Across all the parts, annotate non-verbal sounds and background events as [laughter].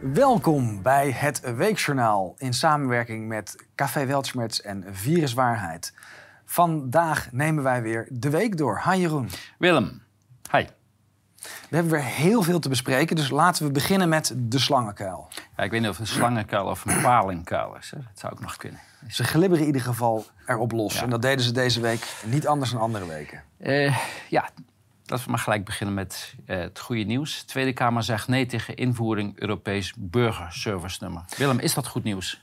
Welkom bij het Weekjournaal in samenwerking met Café Weltschmerz en Viruswaarheid. Vandaag nemen wij weer de week door. Hi Jeroen. Willem, hi. We hebben weer heel veel te bespreken, dus laten we beginnen met de slangenkuil. Ja, ik weet niet of het een slangenkuil of een palingkuil is. Hè? Dat zou ook nog kunnen. Ze glibberen in ieder geval erop los. Ja. En dat deden ze deze week niet anders dan andere weken. Eh, ja, laten we maar gelijk beginnen met eh, het goede nieuws. De Tweede Kamer zegt nee tegen invoering Europees burgerservice-nummer. Willem, is dat goed nieuws?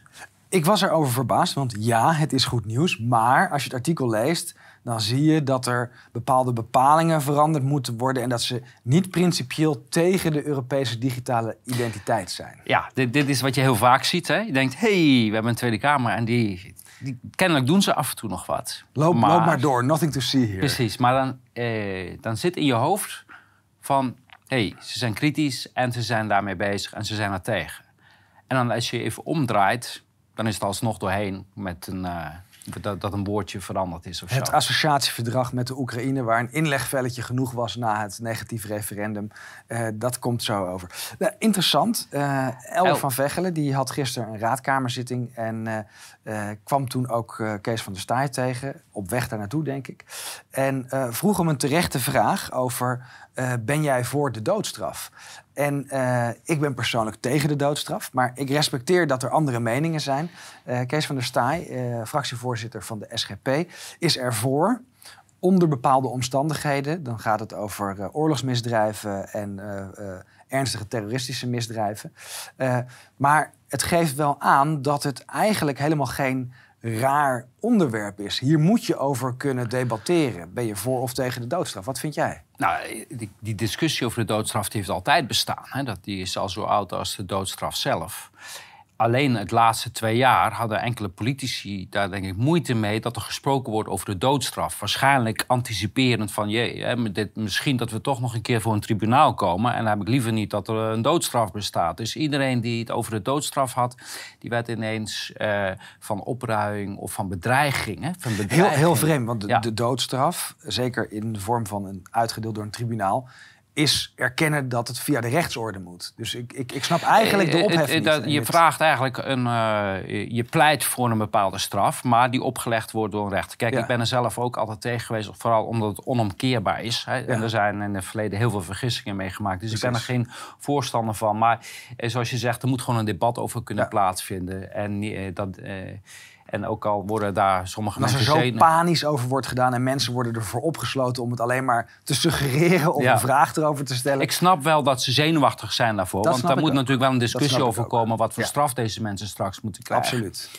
Ik was erover verbaasd, want ja, het is goed nieuws. Maar als je het artikel leest, dan zie je dat er bepaalde bepalingen veranderd moeten worden. En dat ze niet principieel tegen de Europese digitale identiteit zijn. Ja, dit, dit is wat je heel vaak ziet. Hè? Je denkt, hé, hey, we hebben een Tweede Kamer en die, die... Kennelijk doen ze af en toe nog wat. Loop maar, loop maar door, nothing to see here. Precies, maar dan, eh, dan zit in je hoofd van... hé, hey, ze zijn kritisch en ze zijn daarmee bezig en ze zijn er tegen. En dan als je even omdraait, dan is het alsnog doorheen met een... eh, dat, dat een woordje veranderd is of Het zo. associatieverdrag met de Oekraïne, waar een inlegvelletje genoeg was na het negatief referendum, eh, dat komt zo over. Nou, interessant. El El. van Vechelen die had gisteren een raadkamerzitting en eh, kwam toen ook Kees van der Staaij tegen, op weg daar naartoe denk ik. En vroeg hem een terechte vraag over, ben jij voor de doodstraf? En eh, ik ben persoonlijk tegen de doodstraf, maar ik respecteer dat er andere meningen zijn. Eh, Kees van der Staaij, eh, fractievoorzitter van de SGP, is ervoor onder bepaalde omstandigheden. Dan gaat het over oorlogsmisdrijven en ernstige terroristische misdrijven. Maar het geeft wel aan dat het eigenlijk helemaal geen raar onderwerp is. Hier moet je over kunnen debatteren. Ben je voor of tegen de doodstraf? Wat vind jij? Nou, die, die discussie over de doodstraf heeft altijd bestaan. Hè? Dat, die is al zo oud als de doodstraf zelf. Alleen het laatste twee jaar hadden enkele politici daar denk ik moeite mee dat er gesproken wordt over de doodstraf. Waarschijnlijk anticiperend van jee, hè, dit, misschien dat we toch nog een keer voor een tribunaal komen. En dan heb ik liever niet dat er een doodstraf bestaat. Dus iedereen die het over de doodstraf had, die werd ineens eh, van opruiing of van bedreiging. Hè, van Heel, heel vreemd, want de, Ja. de doodstraf, zeker in de vorm van een uitgedeeld door een tribunaal, is erkennen dat het via de rechtsorde moet. Dus ik, ik, ik snap eigenlijk de Eh, ophef eh, niet. dat- je vraagt eigenlijk een. eh, je pleit voor een bepaalde straf, maar die opgelegd wordt door een rechter. Kijk, Ja. ik ben er zelf ook altijd tegen geweest, vooral omdat het onomkeerbaar is. Hè. En er zijn in het verleden heel veel vergissingen meegemaakt. Dus ik ben er geen voorstander van. Maar zoals je zegt, er moet gewoon een debat over kunnen Ja. plaatsvinden. En, dat, en ook al worden daar sommige En als er mensen zo panisch over wordt gedaan en mensen worden ervoor opgesloten om het alleen maar te suggereren of Ja. een vraag erover te stellen. Ik snap wel dat ze zenuwachtig zijn daarvoor. Dat want daar moet ook. natuurlijk wel een discussie over komen... wat voor Ja. straf deze mensen straks moeten krijgen. Absoluut.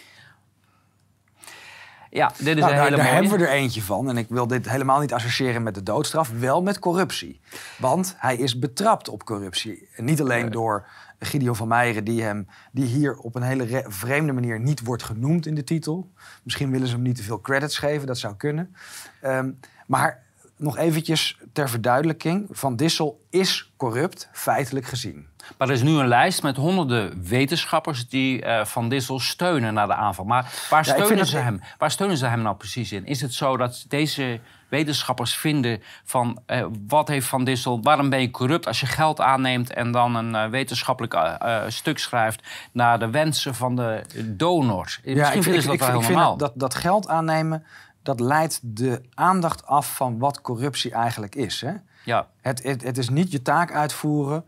Ja, dit is Nou, een daar, hele daar mooie. hebben we er eentje van. En ik wil dit helemaal niet associëren met de doodstraf, wel met corruptie. Want hij is betrapt op corruptie. En niet alleen door Gideon van Meijeren, die, hem, die hier op een hele re- vreemde manier niet wordt genoemd in de titel. Misschien willen ze hem niet te veel credits geven, dat zou kunnen. Ehm, maar nog eventjes ter verduidelijking. Van Dissel is corrupt, feitelijk gezien. Maar er is nu een lijst met honderden wetenschappers die eh, Van Dissel steunen na de aanval. Maar waar Ja, steunen, ze hem? waar steunen ze hem nou precies in? Is het zo dat deze wetenschappers vinden van eh, wat heeft Van Dissel, waarom ben je corrupt als je geld aanneemt en dan een eh, wetenschappelijk eh, stuk schrijft naar de wensen van de donor? Misschien ik vinden vind, ze dat ik, wel ik vind helemaal. dat, dat geld aannemen, dat leidt de aandacht af van wat corruptie eigenlijk is. Hè? Ja. Het, het, het is niet je taak uitvoeren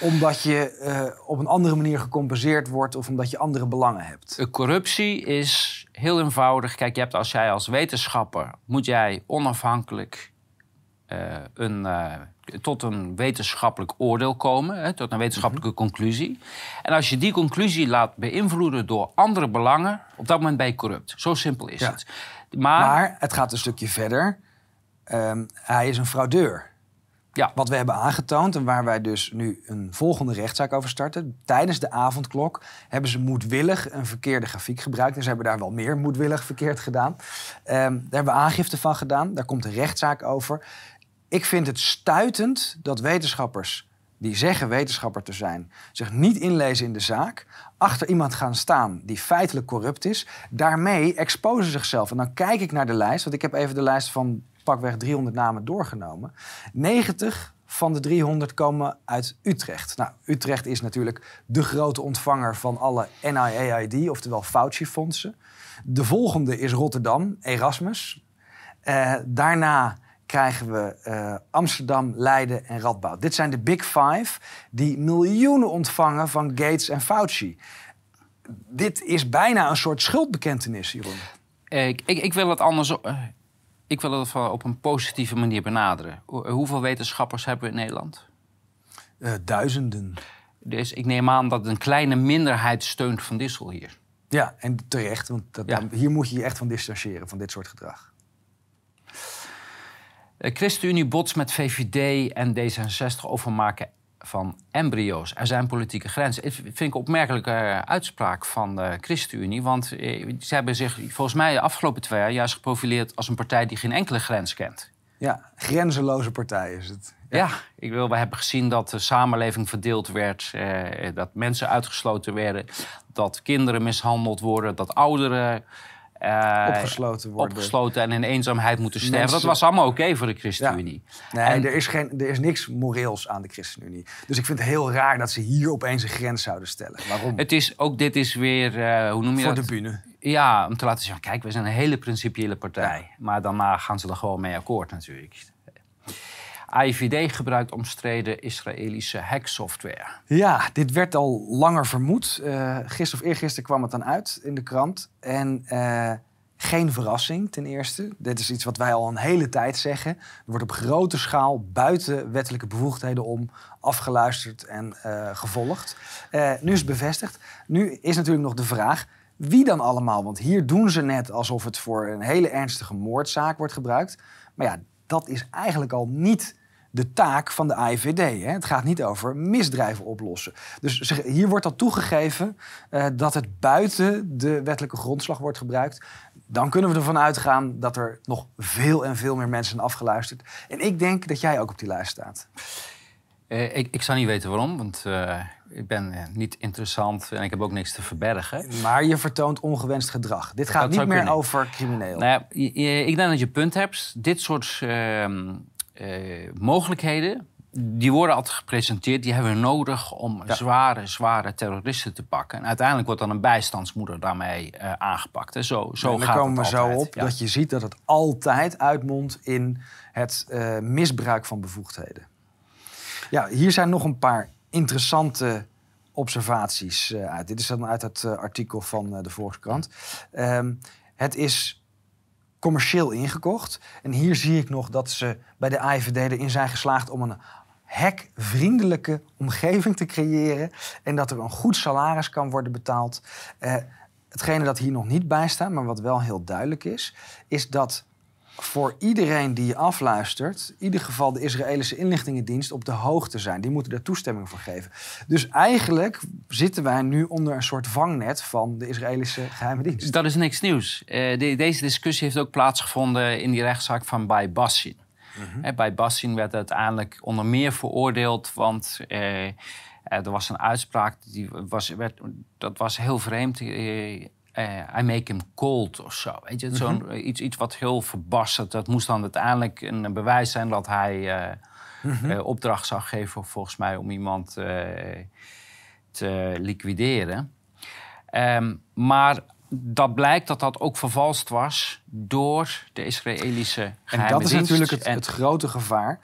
omdat je op een andere manier gecompenseerd wordt of omdat je andere belangen hebt. Corruptie is heel eenvoudig. Kijk, je hebt als jij als wetenschapper moet jij onafhankelijk eh, een, eh, tot een wetenschappelijk oordeel komen, hè, tot een wetenschappelijke conclusie. En als je die conclusie laat beïnvloeden door andere belangen, op dat moment ben je corrupt. Zo simpel is Ja. het. Maar, Maar het gaat een stukje verder. Ehm, hij is een fraudeur. Ja, Wat we hebben aangetoond en waar wij dus nu een volgende rechtszaak over starten. Tijdens de avondklok hebben ze moedwillig een verkeerde grafiek gebruikt. En ze hebben daar wel meer moedwillig verkeerd gedaan. Ehm, daar hebben we aangifte van gedaan. Daar komt een rechtszaak over. Ik vind het stuitend dat wetenschappers die zeggen wetenschapper te zijn, zich niet inlezen in de zaak, achter iemand gaan staan die feitelijk corrupt is, daarmee exposen zichzelf. En dan kijk ik naar de lijst, want ik heb even de lijst van pakweg 300 namen doorgenomen. 90 van de 300 komen uit Utrecht. Nou, Utrecht is natuurlijk de grote ontvanger van alle NIAID, oftewel Fauci-fondsen. De volgende is Rotterdam, Erasmus. Uh, daarna krijgen we uh, Amsterdam, Leiden en Radboud. Dit zijn de Big Five die miljoenen ontvangen van Gates en Fauci. Dit is bijna een soort schuldbekentenis, Jeroen. Ik, ik, ik wil het anders. Ik wil het op een positieve manier benaderen. Hoeveel wetenschappers hebben we in Nederland? Uh, duizenden. Dus ik neem aan dat een kleine minderheid steunt Van Dissel hier. Ja, en terecht, want dat, ja. hier moet je je echt van distancieren, van dit soort gedrag. De ChristenUnie bots met VVD en D66 over maken van embryo's. Er zijn politieke grenzen. Dat vind ik een opmerkelijke uitspraak van de ChristenUnie. Want eh, ze hebben zich volgens mij de afgelopen twee jaar juist geprofileerd als een partij die geen enkele grens kent. Ja, grenzeloze partij is het. Ja, ja ik wil, we hebben gezien dat de samenleving verdeeld werd, eh, dat mensen uitgesloten werden, dat kinderen mishandeld worden, dat ouderen uh, opgesloten worden. Opgesloten en in eenzaamheid moeten sterven. Dat was allemaal oké voor de ChristenUnie. Nee, er, is geen, er is niks moreels aan de ChristenUnie. Dus ik vind het heel raar dat ze hier opeens een grens zouden stellen. Waarom? Het is, ook dit is weer, uh, hoe noem je voor dat? Voor de bühne. Ja, om te laten zien, kijk, we zijn een hele principiële partij. Maar daarna gaan ze er gewoon mee akkoord natuurlijk. AIVD gebruikt omstreden Israëlische hacksoftware. Ja, dit werd al langer vermoed. Uh, gisteren of eergisteren kwam het dan uit in de krant. En uh, geen verrassing, ten eerste. Dit is iets wat wij al een hele tijd zeggen. Er wordt op grote schaal buiten wettelijke bevoegdheden om afgeluisterd en uh, gevolgd. nu is het bevestigd. Nu is natuurlijk nog de vraag. Wie dan allemaal? Want hier doen ze net alsof het voor een hele ernstige moordzaak wordt gebruikt. Maar ja, dat is eigenlijk al niet de taak van de AIVD. Hè? Het gaat niet over misdrijven oplossen. Dus hier wordt al toegegeven uh, dat het buiten de wettelijke grondslag wordt gebruikt. Dan kunnen we ervan uitgaan dat er nog veel en veel meer mensen zijn afgeluisterd. En ik denk dat jij ook op die lijst staat. Uh, ik, ik zou niet weten waarom, want uh, ik ben niet interessant en ik heb ook niks te verbergen. Maar je vertoont ongewenst gedrag. Dit gaat niet meer kunnen. over crimineel. Nou ja, ik denk dat je punt hebt. Dit soort ehm, uh, mogelijkheden, die worden altijd gepresenteerd, die hebben we nodig om zware, zware terroristen te pakken. En uiteindelijk wordt dan een bijstandsmoeder daarmee uh, aangepakt. En zo, zo dan komen we zo op dat je ziet dat het altijd uitmondt in het uh, misbruik van bevoegdheden. Ja, hier zijn nog een paar interessante observaties uit. Dit is dan uit het artikel van de Volkskrant. Ehm, het is commercieel ingekocht. En hier zie ik nog dat ze bij de AIVD erin zijn geslaagd om een hekvriendelijke omgeving te creëren. En dat er een goed salaris kan worden betaald. Uh, hetgene dat hier nog niet bij staat, maar wat wel heel duidelijk is, is dat voor iedereen die je afluistert, in ieder geval de Israëlische inlichtingendienst op de hoogte zijn. Die moeten daar toestemming voor geven. Dus eigenlijk zitten wij nu onder een soort vangnet van de Israëlische geheime dienst. Dat is niks nieuws. Uh, de, deze discussie heeft ook plaatsgevonden in die rechtszaak van Bay Bassin. Mm bij Bassin werd uiteindelijk onder meer veroordeeld, want uh, er was een uitspraak die was, werd, dat was heel vreemd. Uh, I make him cold of zo. Weet je, mm -hmm. iets, iets wat heel verbasterd. Dat moest dan uiteindelijk een bewijs zijn dat hij uh, mm -hmm. uh, opdracht zou geven, volgens mij, om iemand te liquideren. Um, maar dat blijkt dat dat ook vervalst was door de Israëlische geheime En dat is natuurlijk het, het grote gevaar.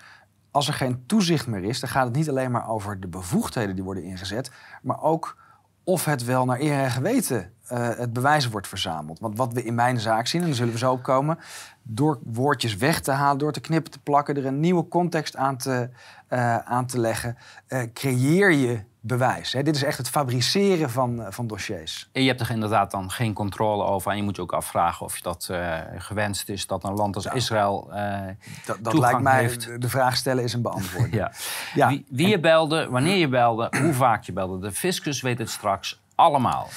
Als er geen toezicht meer is, dan gaat het niet alleen maar over de bevoegdheden die worden ingezet, maar ook of het wel naar eer en geweten uh, het bewijs wordt verzameld. Want wat we in mijn zaak zien, en daar zullen we zo op komen... door woordjes weg te halen, door te knippen, te plakken... er een nieuwe context aan te, uh, aan te leggen... Uh, creëer je bewijs. Hè? Dit is echt het fabriceren van, van dossiers. En je hebt er inderdaad dan geen controle over... en je moet je ook afvragen of dat gewenst is... dat een land als ja. Israël Dat, dat lijkt mij, heeft. de vraag stellen is een beantwoording. [laughs] ja. ja. Wie, wie je belde, wanneer je belde, hoe vaak je belde. De fiscus weet het straks allemaal.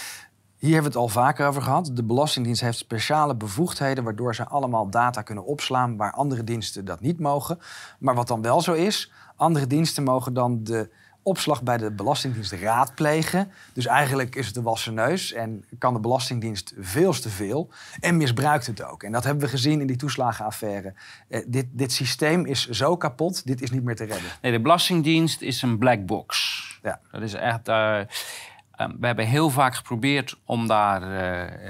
Hier hebben we het al vaker over gehad. De Belastingdienst heeft speciale bevoegdheden waardoor ze allemaal data kunnen opslaan waar andere diensten dat niet mogen. Maar wat dan wel zo is, andere diensten mogen dan de opslag bij de Belastingdienst raadplegen. Dus eigenlijk is het een wassen neus en kan de Belastingdienst veel te veel en misbruikt het ook. En dat hebben we gezien in die toeslagenaffaire. Eh, dit, dit systeem is zo kapot, dit is niet meer te redden. Nee, de Belastingdienst is een black box. Ja. Dat is echt. Uh, we hebben heel vaak geprobeerd om daar uh,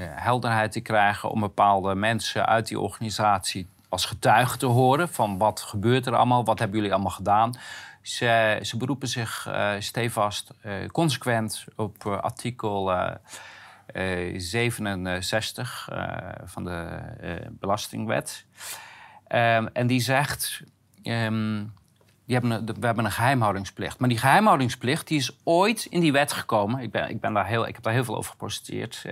helderheid te krijgen, om bepaalde mensen uit die organisatie als getuige te horen van wat gebeurt er allemaal, wat hebben jullie allemaal gedaan. Ze, ze beroepen zich uh, stevast, consequent op artikel 67 van de Belastingwet. Um, en die zegt, um, die hebben een, we hebben een geheimhoudingsplicht. Maar die geheimhoudingsplicht die is ooit in die wet gekomen. Ik, ben, ik, ben daar heel, ik heb daar heel veel over geprociteerd.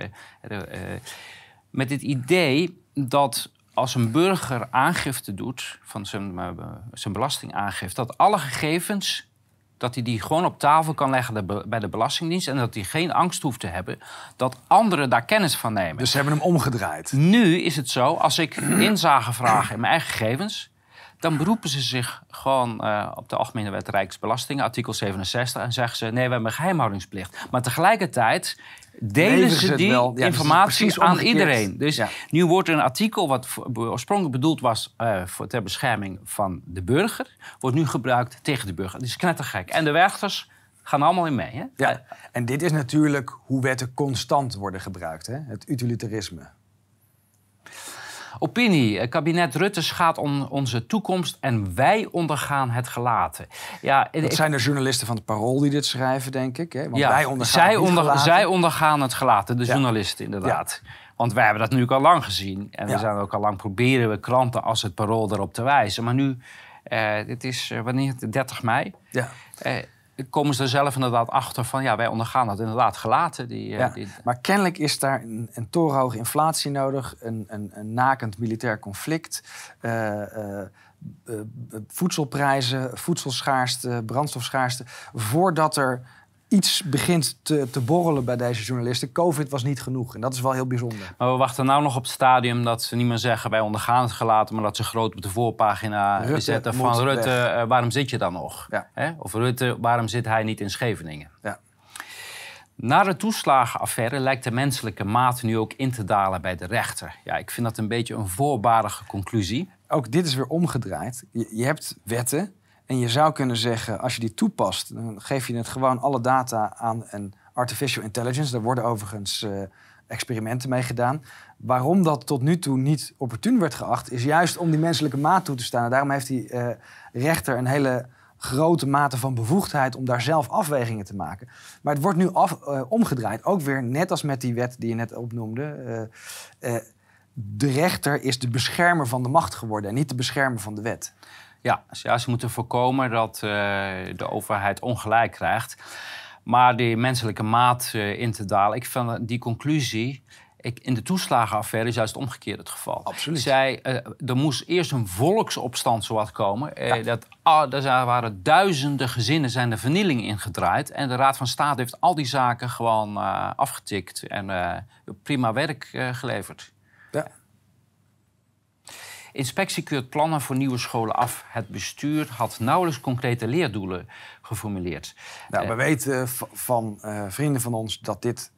met het idee dat als een burger aangifte doet van zijn, uh, zijn belastingaangifte, dat alle gegevens dat hij die gewoon op tafel kan leggen bij de Belastingdienst en dat hij geen angst hoeft te hebben dat anderen daar kennis van nemen. Dus ze hebben hem omgedraaid. Nu is het zo, als ik inzage vraag in mijn eigen gegevens, dan beroepen ze zich gewoon uh, op de Algemene Wet Rijksbelastingen, artikel 67, en zeggen ze: nee, we hebben een geheimhoudingsplicht. Maar tegelijkertijd delen ze die ja, dus informatie aan iedereen. Dus nu wordt een artikel wat oorspronkelijk bedoeld was uh, voor, ter bescherming van de burger, wordt nu gebruikt tegen de burger. Dat is knettergek. En de rechters gaan allemaal in mee. Hè? Ja, en dit is natuurlijk hoe wetten constant worden gebruikt, hè? het utilitarisme. Opinie. Kabinet Rutte gaat om onze toekomst en wij ondergaan het gelaten. Ja, dat zijn de journalisten van het Parool die dit schrijven, denk ik. Hè? Want ja, wij ondergaan zij, onder, zij ondergaan het gelaten, de journalisten inderdaad. Want wij hebben dat nu al lang gezien. En we zijn ook al lang proberen we kranten als het Parool erop te wijzen. Maar nu, uh, dit is uh, wanneer? 30 mei. Ja. Uh, komen ze er zelf inderdaad achter van ja, wij ondergaan dat inderdaad gelaten. Die, eh, ja, die... Maar kennelijk is daar een, een torenhoge inflatie nodig, een, een, een nakend militair conflict, uh, uh, voedselprijzen, voedselschaarste, brandstofschaarste, voordat er iets begint te, te borrelen bij deze journalisten. Covid was niet genoeg en dat is wel heel bijzonder. Maar we wachten nou nog op het stadium dat ze niet meer zeggen... wij ondergaan het gelaten, maar dat ze groot op de voorpagina zetten van... Rutte, uh, waarom zit je dan nog? Ja. Of Rutte, waarom zit hij niet in Scheveningen? Ja. Na de toeslagenaffaire lijkt de menselijke maat nu ook in te dalen bij de rechter. Ja, ik vind dat een beetje een voorbarige conclusie. Ook dit is weer omgedraaid. Je, je hebt wetten en je zou kunnen zeggen, als je die toepast, dan geef je het gewoon alle data aan een artificial intelligence. Daar worden overigens uh, experimenten mee gedaan. Waarom dat tot nu toe niet opportun werd geacht, is juist om die menselijke maat toe te staan. En daarom heeft die uh, rechter een hele grote mate van bevoegdheid om daar zelf afwegingen te maken. Maar het wordt nu af, uh, omgedraaid. Ook weer net als met die wet die je net opnoemde. de rechter is de beschermer van de macht geworden en niet de beschermer van de wet. Ja, ja ze moeten voorkomen dat uh, de overheid ongelijk krijgt. Maar die menselijke maat uh, in te dalen, ik vind die conclusie. Ik, in de toeslagenaffaire is juist omgekeerd het geval. Absoluut. Zij, uh, er moest eerst een volksopstand zowat komen. Ja. dat, ah, er waren duizenden gezinnen zijn de vernieling ingedraaid. En de Raad van State heeft al die zaken gewoon afgetikt en prima werk geleverd. Inspectie keurt plannen voor nieuwe scholen af. Het bestuur had nauwelijks concrete leerdoelen geformuleerd. Nou, we uh, weten van uh, vrienden van ons dat, dit,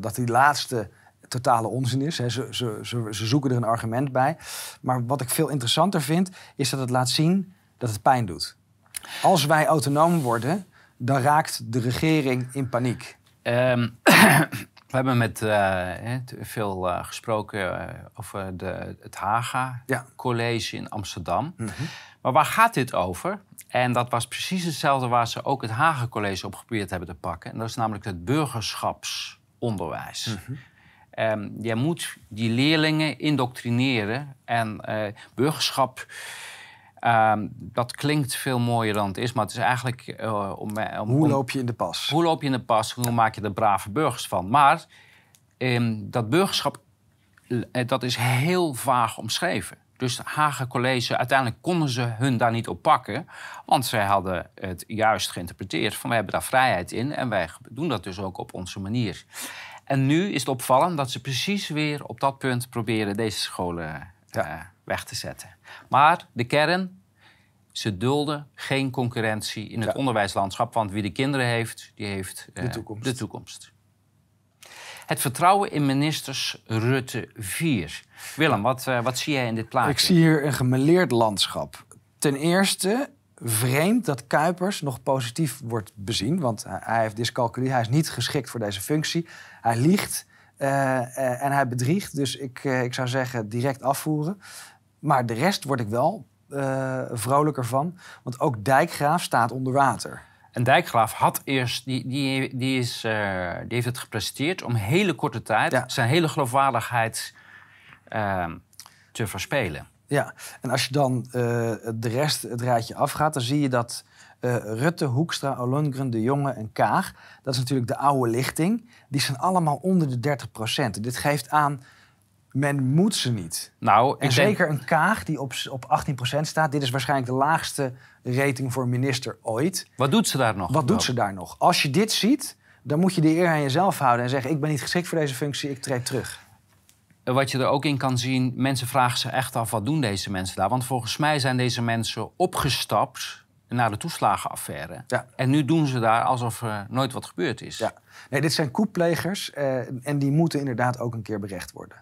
dat die laatste totale onzin is. Ze, ze, ze, ze, zoeken er een argument bij. Maar wat ik veel interessanter vind, is dat het laat zien dat het pijn doet. Als wij autonoom worden, dan raakt de regering in paniek. Um, [clears throat] We hebben met uh, veel uh, gesproken uh, over de, het Haga ja. College in Amsterdam. Mm -hmm. Maar waar gaat dit over? En dat was precies hetzelfde waar ze ook het Haga College op geprobeerd hebben te pakken. En dat is namelijk het burgerschapsonderwijs. Mm -hmm. um, je moet die leerlingen indoctrineren. En burgerschap Um, dat klinkt veel mooier dan het is, maar het is eigenlijk uh, om, om, Hoe loop je in de pas? Hoe loop je in de pas? Hoe maak je er brave burgers van? Maar um, dat burgerschap, uh, dat is heel vaag omschreven. Dus Hagen College, uiteindelijk konden ze hun daar niet op pakken. Want zij hadden het juist geïnterpreteerd van... we hebben daar vrijheid in en wij doen dat dus ook op onze manier. En nu is het opvallend dat ze precies weer op dat punt proberen deze scholen ja. uh, weg te zetten. Maar de kern Ze dulden geen concurrentie in het Ja. onderwijslandschap. Want wie de kinderen heeft, die heeft eh, De toekomst. de toekomst. Het vertrouwen in ministers Rutte 4. Willem, wat, eh, wat zie jij in dit plaatje? Ik zie hier een gemeleerd landschap. Ten eerste vreemd dat Kuipers nog positief wordt bezien. Want hij- heeft dyscalculie, hij is niet geschikt voor deze functie. Hij liegt eh, eh, en hij bedriegt. Dus ik, eh, ik zou zeggen direct afvoeren. Maar de rest word ik wel eh, vrolijker van. Want ook Dijkgraaf staat onder water. En Dijkgraaf had eerst, die, die, die, is, eh, die heeft het gepresenteerd om hele korte tijd Ja. zijn hele geloofwaardigheid eh, te verspelen. Ja, en als je dan eh, de rest, het rijtje afgaat, dan zie je dat Rutte, Hoekstra, Ollongren, De Jonge en Kaag, dat is natuurlijk de oude lichting, die zijn allemaal onder de 30 procent. Dit geeft aan, men moet ze niet. Nou, En zeker een Kaag die op, op 18 procent staat, dit is waarschijnlijk de laagste rating voor een minister ooit. Wat doet ze daar nog? Wat doet ze daar nog? Als je dit ziet, dan moet je de eer aan jezelf houden en zeggen, ik ben niet geschikt voor deze functie, ik treed terug. Wat je er ook in kan zien, mensen vragen zich echt af, wat doen deze mensen daar? Want volgens mij zijn deze mensen opgestapt naar de toeslagenaffaire. Ja. En nu doen ze daar alsof er nooit wat gebeurd is. Ja. Nee, dit zijn koeplegers eh, en die moeten inderdaad ook een keer berecht worden.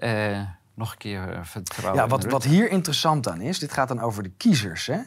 Eh, nog een keer eh, vertrouwen. Ja, wat, wat hier interessant aan is, dit gaat dan over de kiezers. Hè?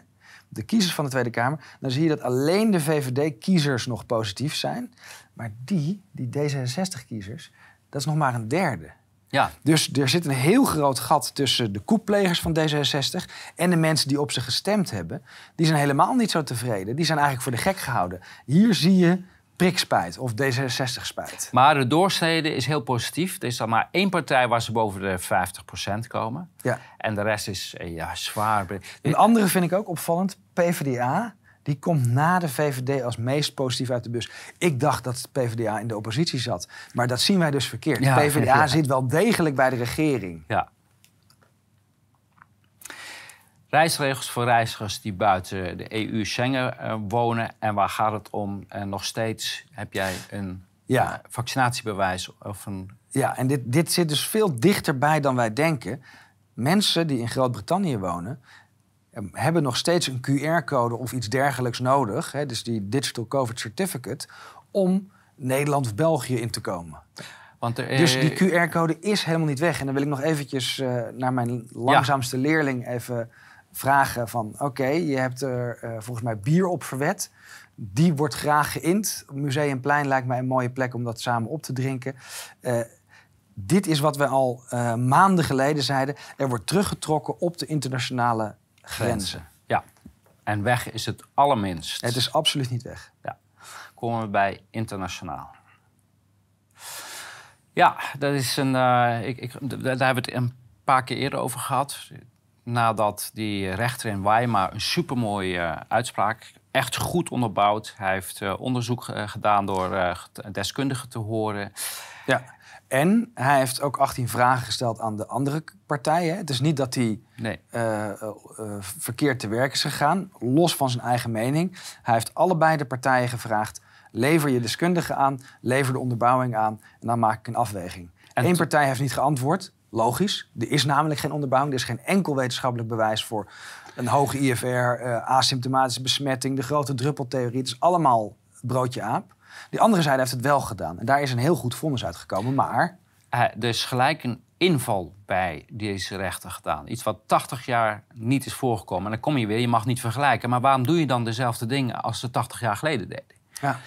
De kiezers van de Tweede Kamer. Dan zie je dat alleen de VVD-kiezers nog positief zijn. Maar die, die D66-kiezers, dat is nog maar een derde. Ja, Dus er zit een heel groot gat tussen de koeplegers van D66 en de mensen die op ze gestemd hebben. Die zijn helemaal niet zo tevreden. Die zijn eigenlijk voor de gek gehouden. Hier zie je prikspijt of D66-spijt. maar de doorsnede is heel positief. Er is dan maar één partij waar ze boven de 50% komen. Ja. En de rest is eh, ja, zwaar. Een andere vind ik ook opvallend. PvdA, die komt na de VVD als meest positief uit de bus. Ik dacht dat PvdA in de oppositie zat. Maar dat zien wij dus verkeerd. Ja, PvdA ja. zit wel degelijk bij de regering. Ja. Reisregels voor reizigers die buiten de EU Schengen eh, wonen. En waar gaat het om? En nog steeds heb jij een Ja. eh, vaccinatiebewijs of een... Ja, en dit, dit zit dus veel dichterbij dan wij denken. Mensen die in Groot-Brittannië wonen... eh, hebben nog steeds een QR-code of iets dergelijks nodig. Hè, dus die Digital COVID Certificate... om Nederland of België in te komen. Want er, Dus eh, die QR-code is helemaal niet weg. En dan wil ik nog eventjes eh, naar mijn langzaamste leerling even vragen van... oké, je hebt er eh, volgens mij bier op verwet. Die wordt graag geïnd. Museumplein lijkt mij een mooie plek om dat samen op te drinken. Eh, dit is wat we al eh, maanden geleden zeiden. Er wordt teruggetrokken op de internationale grenzen. Ja, en weg is het allerminst. Het is absoluut niet weg. Ja. Komen we bij internationaal. Ja, dat is een. ik, ik, daar hebben we het een paar keer eerder over gehad. Nadat die rechter in Weimar een supermooie eh, uitspraak. Echt goed onderbouwd. Hij heeft eh, onderzoek eh, gedaan door deskundigen te horen. Ja. En hij heeft ook 18 vragen gesteld aan de andere partijen. Het is niet dat hij Nee. verkeerd te werk is gegaan, los van zijn eigen mening. Hij heeft allebei de partijen gevraagd: lever je deskundigen aan, lever de onderbouwing aan en dan maak ik een afweging. En Eén partij heeft niet geantwoord. Logisch, er is namelijk geen onderbouwing. Er is geen enkel wetenschappelijk bewijs voor een hoge IFR, eh, asymptomatische besmetting, de grote druppeltheorie. Het is allemaal broodje aap. Die andere zijde heeft het wel gedaan. En daar is een heel goed vonnis uitgekomen. Maar er is gelijk een inval bij deze rechter gedaan. Iets wat 80 jaar niet is voorgekomen. En dan kom je weer, je mag niet vergelijken. Maar waarom doe je dan dezelfde dingen als ze 80 jaar geleden deden? ja,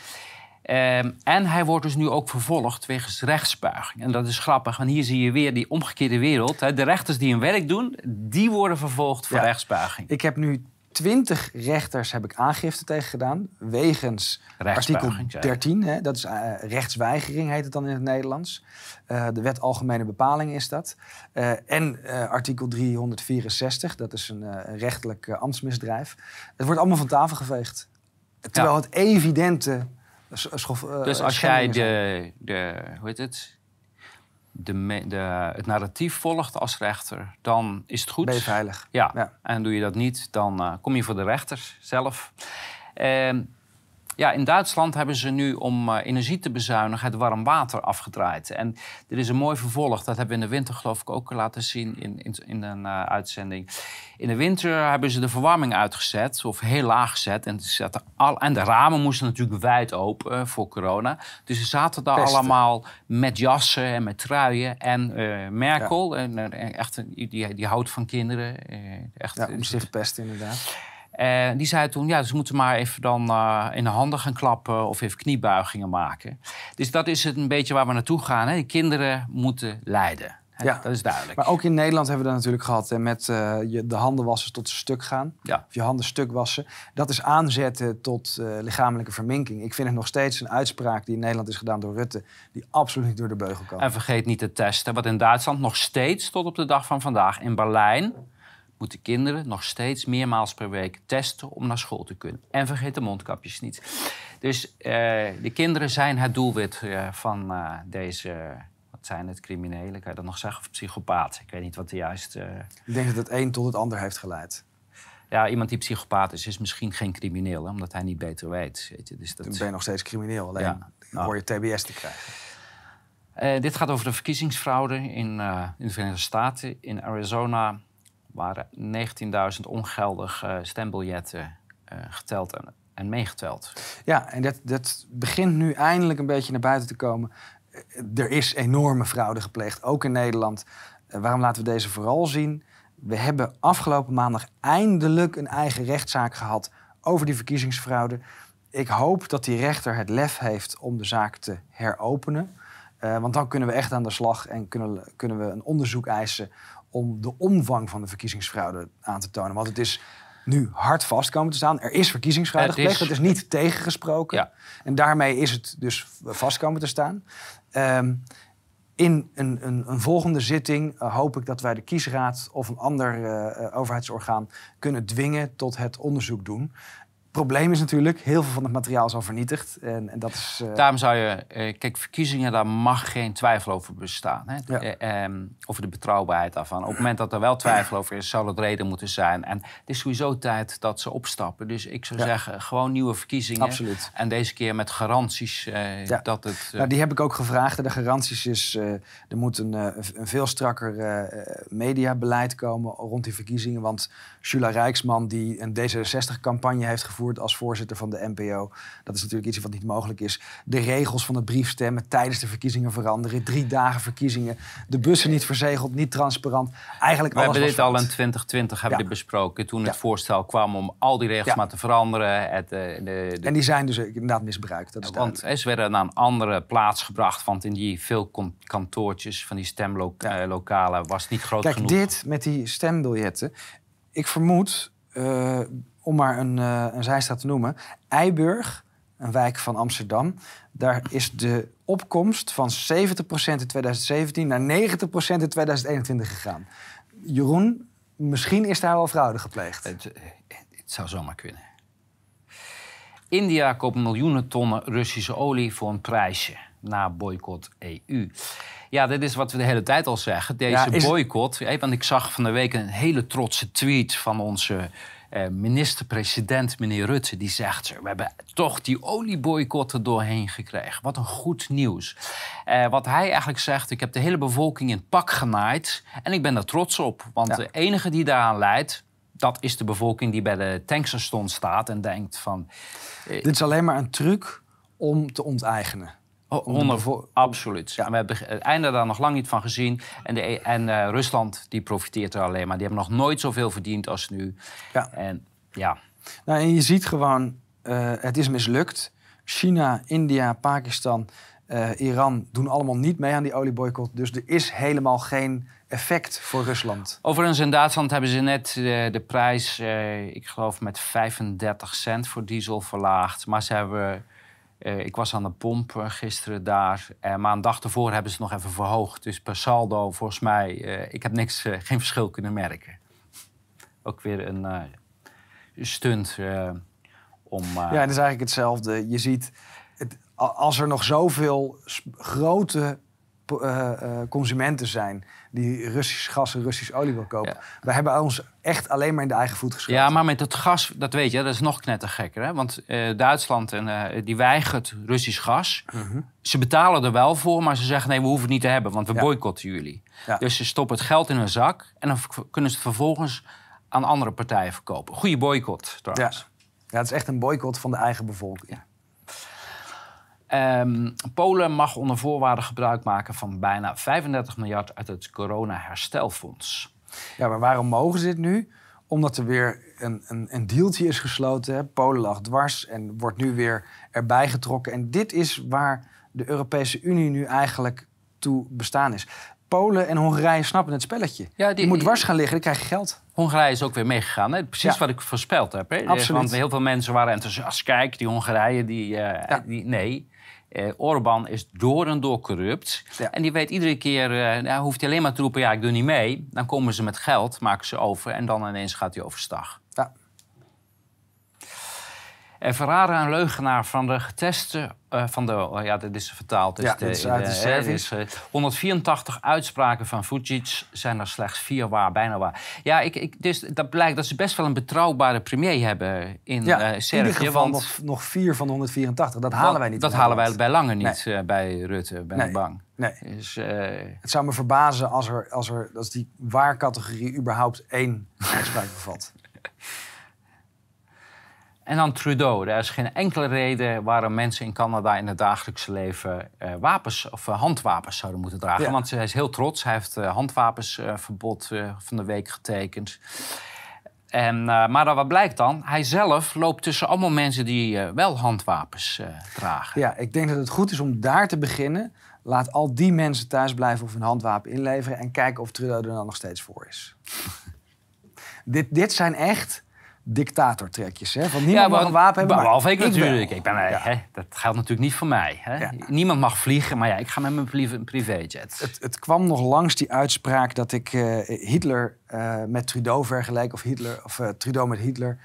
Ehm, en hij wordt dus nu ook vervolgd wegens rechtsbuiging. En dat is grappig, want hier zie je weer die omgekeerde wereld. Hè. De rechters die hun werk doen, die worden vervolgd voor Ja. rechtsbuiging. Ik heb nu twintig rechters heb ik aangifte tegen gedaan. Wegens artikel Rechtsbuiging, zei je. 13. Hè, dat is eh, rechtsweigering, heet het dan in het Nederlands. Eh, de wet Algemene Bepaling is dat. Eh, en artikel 364, dat is een rechtelijk ambtsmisdrijf. Het wordt allemaal van tafel geveegd. Terwijl het evidente schof, eh, Dus als jij de, de hoe heet het, de, me- de, het narratief volgt als rechter, dan is het goed. Ben je veilig. Ja. Ja. en doe je dat niet, dan eh, kom je voor de rechter zelf. Ehm, Ja, in Duitsland hebben ze nu om uh, energie te bezuinigen het warm water afgedraaid. En er is een mooi vervolg. Dat hebben we in de winter geloof ik ook laten zien in, in, in een uh, uitzending. In de winter hebben ze de verwarming uitgezet, of heel laag gezet. En, al, en de ramen moesten natuurlijk wijd open uh, voor corona. Dus ze zaten daar allemaal met jassen en met truien. En Merkel, ja. en, echt, die, die houdt van kinderen. echt, ja, om zich pesten inderdaad. Uh, die zei toen, ja, ze moeten maar even dan uh, in de handen gaan klappen of even kniebuigingen maken. Dus dat is het een beetje waar we naartoe gaan. Hè. kinderen moeten lijden. Ja. Dat is duidelijk. Maar ook in Nederland hebben we dat natuurlijk gehad. Hè, met uh, je, de handen wassen tot stuk gaan. Ja. Of je handen stuk wassen. Dat is aanzetten tot lichamelijke verminking. Ik vind het nog steeds een uitspraak die in Nederland is gedaan door Rutte... die absoluut niet door de beugel kan. En vergeet niet te testen. Wat in Duitsland nog steeds tot op de dag van vandaag in Berlijn moeten kinderen nog steeds meermaals per week testen om naar school te kunnen. En vergeet de mondkapjes niet. Dus uh, de kinderen zijn het doelwit uh, van uh, deze, wat zijn het, criminelen, kan je dat nog zeggen, of psychopaat? Ik weet niet wat de juiste... Ik denk dat het een tot het ander heeft geleid. Ja, iemand die psychopaat is, is misschien geen crimineel, hè, omdat hij niet beter weet. Weet je. Dus dat... Dan ben je nog steeds crimineel, alleen ja. nou. hoor je TBS te krijgen. Uh, dit gaat over de verkiezingsfraude in, uh, in de Verenigde Staten. In Arizona waren 19.000 ongeldige stembiljetten uh, geteld en, meegeteld. Ja, en dat, dat begint nu eindelijk een beetje naar buiten te komen. Er is enorme fraude gepleegd, ook in Nederland. Uh, waarom laten we deze vooral zien? We hebben afgelopen maandag eindelijk een eigen rechtszaak gehad over die verkiezingsfraude. Ik hoop dat die rechter het lef heeft om de zaak te heropenen. Want dan kunnen we echt aan de slag en kunnen, kunnen we een onderzoek eisen om de omvang van de verkiezingsfraude aan te tonen. Want het is nu hard vast komen te staan. Er is verkiezingsfraude gepleegd, is... het is niet tegengesproken. Ja. En daarmee is het dus vast komen te staan. Um, in een, een, een, volgende zitting uh, hoop ik dat wij de kiesraad of een ander uh, overheidsorgaan kunnen dwingen tot het onderzoek doen probleem is natuurlijk, heel veel van het materiaal is al vernietigd. En, en dat is, uh... Daarom zou je, uh, kijk, verkiezingen, daar mag geen twijfel over bestaan. Hè? Ja. Uh, um, over de betrouwbaarheid daarvan. Op het moment dat er wel twijfel over is, zal het reden moeten zijn. En het is sowieso tijd dat ze opstappen. Dus ik zou ja. zeggen, gewoon nieuwe verkiezingen. Absoluut. En deze keer met garanties ja. dat het... Nou, die heb ik ook gevraagd. De garanties is, er moet een, een veel strakker mediabeleid komen rond die verkiezingen. Want Jula Rijksman, die een D66-campagne heeft gevoerd als voorzitter van de NPO. Dat is natuurlijk iets wat niet mogelijk is. De regels van het briefstemmen tijdens de verkiezingen veranderen. Drie dagen verkiezingen. De bussen niet verzegeld, niet transparant. Eigenlijk We hebben dit al in 2020 hebben ja. dit besproken. Toen ja. het voorstel kwam om al die regels ja. maar te veranderen. Het, de, de, En die zijn dus inderdaad misbruikt. Dat is want ze werden naar een andere plaats gebracht. Want in die veel kantoortjes van die stemlokalen was het niet groot Kijk, genoeg. dit met die stembiljetten. Ik vermoed uh, om maar een, uh, een zijstraat te noemen, Eiburg, een wijk van Amsterdam. Daar is de opkomst van 70% in 2017 naar 90% in 2021 gegaan. Jeroen, misschien is daar wel fraude gepleegd. Het, eh, het zou zomaar kunnen. India koopt miljoenen tonnen Russische olie voor een prijsje na boycott EU. Ja, dit is wat we de hele tijd al zeggen. Deze ja, boycott. Want ik zag van de week een hele trotse tweet van onze minister-president, meneer Rutte, die zegt... we hebben toch die olieboycott er doorheen gekregen. Wat een goed nieuws. Uh, wat hij eigenlijk zegt, ik heb de hele bevolking in het pak genaaid... en ik ben daar trots op. Want ja. de enige die daaraan leidt, dat is de bevolking die bij de tankstation staat... en denkt van... Uh, Dit is alleen maar een truc om te onteigenen. Oh, 100, absoluut. Ja. we hebben het einde daar nog lang niet van gezien. En, de, en uh, Rusland die profiteert er alleen maar. Die hebben nog nooit zoveel verdiend als nu. Ja. En, ja. Nou, en je ziet gewoon, uh, het is mislukt. China, India, Pakistan, uh, Iran doen allemaal niet mee aan die olieboycott. Dus er is helemaal geen effect voor Rusland. Overigens in Duitsland hebben ze net de, de prijs, ik geloof met 35 cent voor diesel verlaagd. Maar ze hebben uh, ik was aan de pomp uh, gisteren daar. Uh, maar een dag ervoor hebben ze het nog even verhoogd. Dus per saldo, volgens mij, ik heb niks, geen verschil kunnen merken. Ook weer een stunt om... ja, het is eigenlijk hetzelfde. Je ziet, het, als er nog zoveel grote eh, eh, consumenten zijn die Russisch gas en Russisch olie wil kopen. We hebben ons echt alleen maar in de eigen voet geschoten. Ja, maar met het gas, dat weet je, dat is nog knettergekker. Hè? Want eh, Duitsland en, eh, die weigert Russisch gas. Ze betalen er wel voor, maar ze zeggen nee, we hoeven het niet te hebben, want we Ja. boycotten jullie. Ja. Dus ze stoppen het geld in hun zak en dan kunnen ze het vervolgens aan andere partijen verkopen. Goeie boycott ja. trouwens. ja, het is echt een boycott van de eigen bevolking. Ehm, Polen mag onder voorwaarden gebruik maken van bijna 35 miljard uit het corona-herstelfonds. Ja, maar waarom mogen ze dit nu? Omdat er weer een, een, een dealtje is gesloten. hè. Polen lag dwars en wordt nu weer erbij getrokken. En dit is waar de Europese Unie nu eigenlijk toe bestaan is. Polen en Hongarije snappen het spelletje. Ja, die- je moet dwars gaan liggen, dan krijg je geld. Hongarije is ook weer meegegaan. Hè? Precies Ja. wat ik voorspeld heb. Hè? Absoluut. Want heel veel mensen waren enthousiast. Kijk, die Hongarije, die, eh, Ja. die nee. Eh Orbán is door en door corrupt. Ja. En die weet iedere keer, eh nou, hoeft hij alleen maar te roepen... ja, ik doe niet mee. Dan komen ze met geld, maken ze over... en dan ineens gaat hij overstag. Ja. En Ferrara, een leugenaar van de geteste... eh, van de, oh ja, dit is vertaald. Ja, de- dit is uit de eh, Servisch. is, eh, 184 uitspraken van Vucic zijn er slechts vier waar, bijna waar. Ja, ik, ik, dus dat blijkt dat ze best wel een betrouwbare premier hebben in Ja, eh in Servië. ieder geval want, nog, nog vier van de 184. Dat halen wij niet. Dat halen wij bij lange niet eh, bij Rutte, ben Nee. ik bang. Nee. Dus, eh, Het zou me verbazen als, er, als, er, als die waarcategorie überhaupt één uitspraak bevat. [laughs] En dan Trudeau. Er is geen enkele reden waarom mensen in Canada in het dagelijkse leven eh, wapens of eh, handwapens zouden moeten dragen. Ja. Want hij is heel trots. Hij heeft eh, handwapensverbod van de week getekend. En, maar wat blijkt dan? Hij zelf loopt tussen allemaal mensen die wel handwapens dragen. Ja, ik denk dat het goed is om daar te beginnen. Laat al die mensen thuis blijven of hun handwapen inleveren... en kijken of Trudeau er dan nog steeds voor is. [laughs] dit, dit zijn echt dictatortrekjes, hè? Van niemand mag maar- een wapen hebben, maar Behalve ik ik natuurlijk. wel. Ik ben, eh, Ja. hè, dat geldt natuurlijk niet voor mij. Hè? Ja. Niemand mag vliegen, maar ja, ik ga met mijn privé- privéjet. Het, het kwam nog langs die uitspraak dat ik eh, Hitler eh, met Trudeau vergeleek... of, Hitler, of Trudeau met Hitler.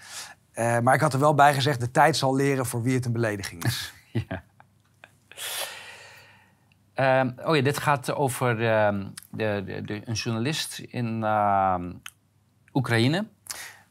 Maar ik had er wel bij gezegd... de tijd zal leren voor wie het een belediging is. [laughs] Ja. Ehm, oh ja, dit gaat over ehm, de, de, de, een journalist in ehm, Oekraïne.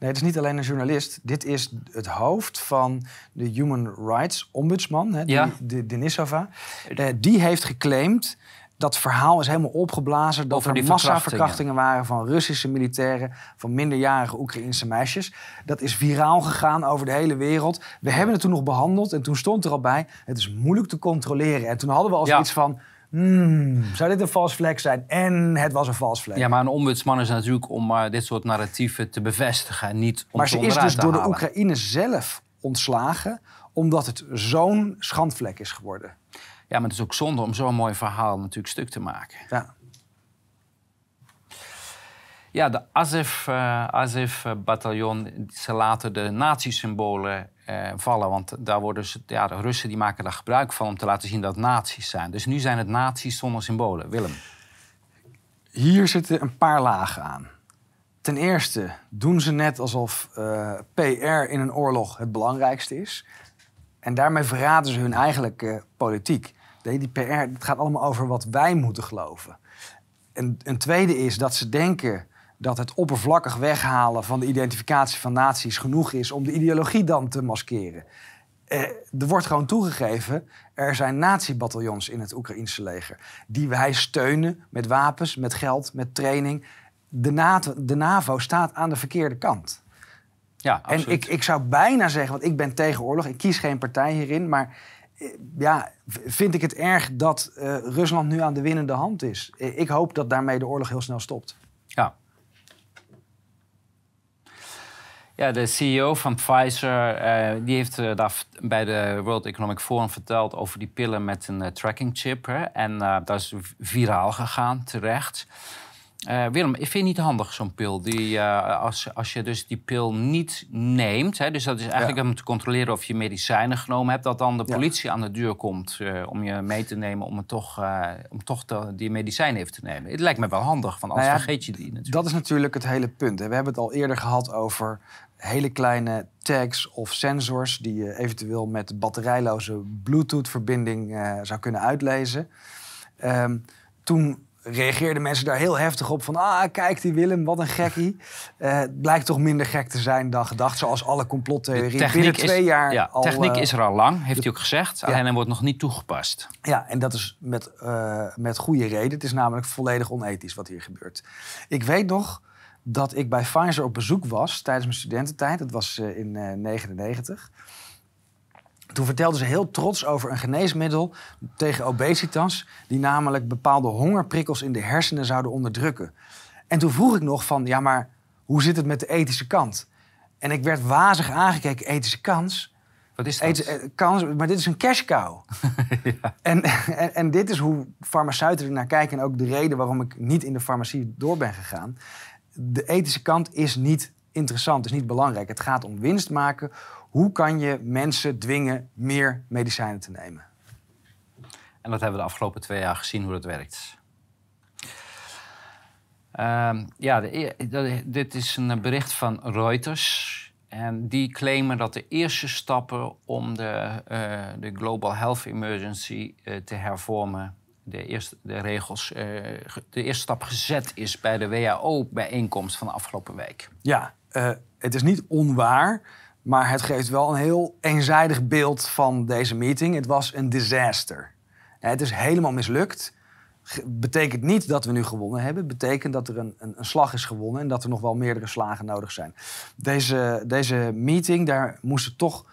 Nee, het is niet alleen een journalist. Dit is het hoofd van de Human Rights Ombudsman, hè, die, de, Denisova. Eh, die heeft geclaimd dat verhaal is helemaal opgeblazen... dat Over er massaverkrachtingen waren van Russische militairen... van minderjarige Oekraïnse meisjes. Dat is viraal gegaan over de hele wereld. We hebben het toen nog behandeld en toen stond er al bij... het is moeilijk te controleren. En toen hadden we al Ja. zoiets van... Hmm, zou dit een vals vlek zijn? En het was een vals vlek. Ja, maar een ombudsman is natuurlijk om eh, dit soort narratieven te bevestigen. en Niet om Maar ze is dus door de. Oekraïne zelf ontslagen, omdat het zo'n schandvlek is geworden. Ja, maar het is ook zonde om zo'n mooi verhaal natuurlijk stuk te maken. Ja. Ja, de Azef, eh Azef-bataljon, ze laten de nazi-symbolen eh, vallen. Want daar worden ze, ja, de Russen die maken daar gebruik van om te laten zien dat nazi's zijn. Dus nu zijn het nazi's zonder symbolen. Willem. Hier zitten een paar lagen aan. Ten eerste doen ze net alsof eh, PR in een oorlog het belangrijkste is. En daarmee verraden ze hun eigenlijke politiek. Nee, die PR het gaat allemaal over wat wij moeten geloven. En een tweede is dat ze denken dat het oppervlakkig weghalen van de identificatie van naties genoeg is om de ideologie dan te maskeren. Eh, er wordt gewoon toegegeven, er zijn nazi-bataljons in het Oekraïnse leger. Die wij steunen met wapens, met geld, met training. De NATO, de NAVO staat aan de verkeerde kant. Ja, En ik, ik zou bijna zeggen, want ik ben tegen oorlog. Ik kies geen partij hierin. Maar eh, ja, vind ik het erg dat eh, Rusland nu aan de winnende hand is. Eh, Ik hoop dat daarmee de oorlog heel snel stopt. Ja. Ja, de CEO van Pfizer eh, die heeft daar v- bij de World Economic Forum verteld over die pillen met een eh, tracking chip. Hè? En dat is viraal gegaan, terecht. Willem, ik vind het niet handig zo'n pil. Die, als, als je dus die pil niet neemt, hè, dus dat is eigenlijk Ja. om te controleren of je medicijnen genomen hebt, dat dan de Ja. politie aan de deur komt om je mee te nemen om, het toch, om toch die medicijnen even te nemen. Het lijkt me wel handig, want anders Nou ja, vergeet je die natuurlijk. Dat is natuurlijk het hele punt. hè. We hebben het al eerder gehad over hele kleine tags of sensors... die je eventueel met batterijloze Bluetooth-verbinding eh, zou kunnen uitlezen. Ehm, toen reageerden mensen daar heel heftig op. Van, ah, kijk die Willem, wat een gekkie. Uh, [laughs] het blijkt toch minder gek te zijn dan gedacht. Zoals alle complottheorieën. Binnen twee is, jaar ja, al... Techniek is er al lang, heeft hij ook gezegd. Alleen hij wordt nog niet toegepast. Ja, en dat is met, uh, met goede reden. Het is namelijk volledig onethisch wat hier gebeurt. Ik weet nog dat ik bij Pfizer op bezoek was tijdens mijn studententijd. Dat was uh, in 1999. Toen vertelden ze heel trots over een geneesmiddel tegen obesitas, die namelijk bepaalde hongerprikkels in de hersenen zouden onderdrukken. En toen vroeg ik nog van, ja, maar hoe zit het met de ethische kant? En ik werd wazig aangekeken, ethische kans. Wat is dat? Ethische, kans, maar dit is een cash cow. [laughs] ja. en, en, en, dit is hoe farmaceuten er naar kijken en ook de reden waarom ik niet in de farmacie door ben gegaan. De ethische kant is niet interessant, is niet belangrijk. Het gaat om winst maken hoe kan je mensen dwingen meer medicijnen te nemen? En dat hebben we de afgelopen twee jaar gezien hoe dat werkt. Uh, ja, de, dit is een bericht van Reuters. En die claimen dat de eerste stappen om de, uh, de Global Health Emergency uh, te hervormen, de, eerste, de regels, uh, de eerste stap gezet is bij de WHO-bijeenkomst van de afgelopen week. Ja, het is niet onwaar maar het geeft wel een heel eenzijdig beeld van deze meeting. Het was een disaster. Het is helemaal mislukt. Betekent niet dat we nu gewonnen hebben. Betekent dat er een, een, een, slag is gewonnen en dat er nog wel meerdere slagen nodig zijn. Deze, deze meeting, daar moesten toch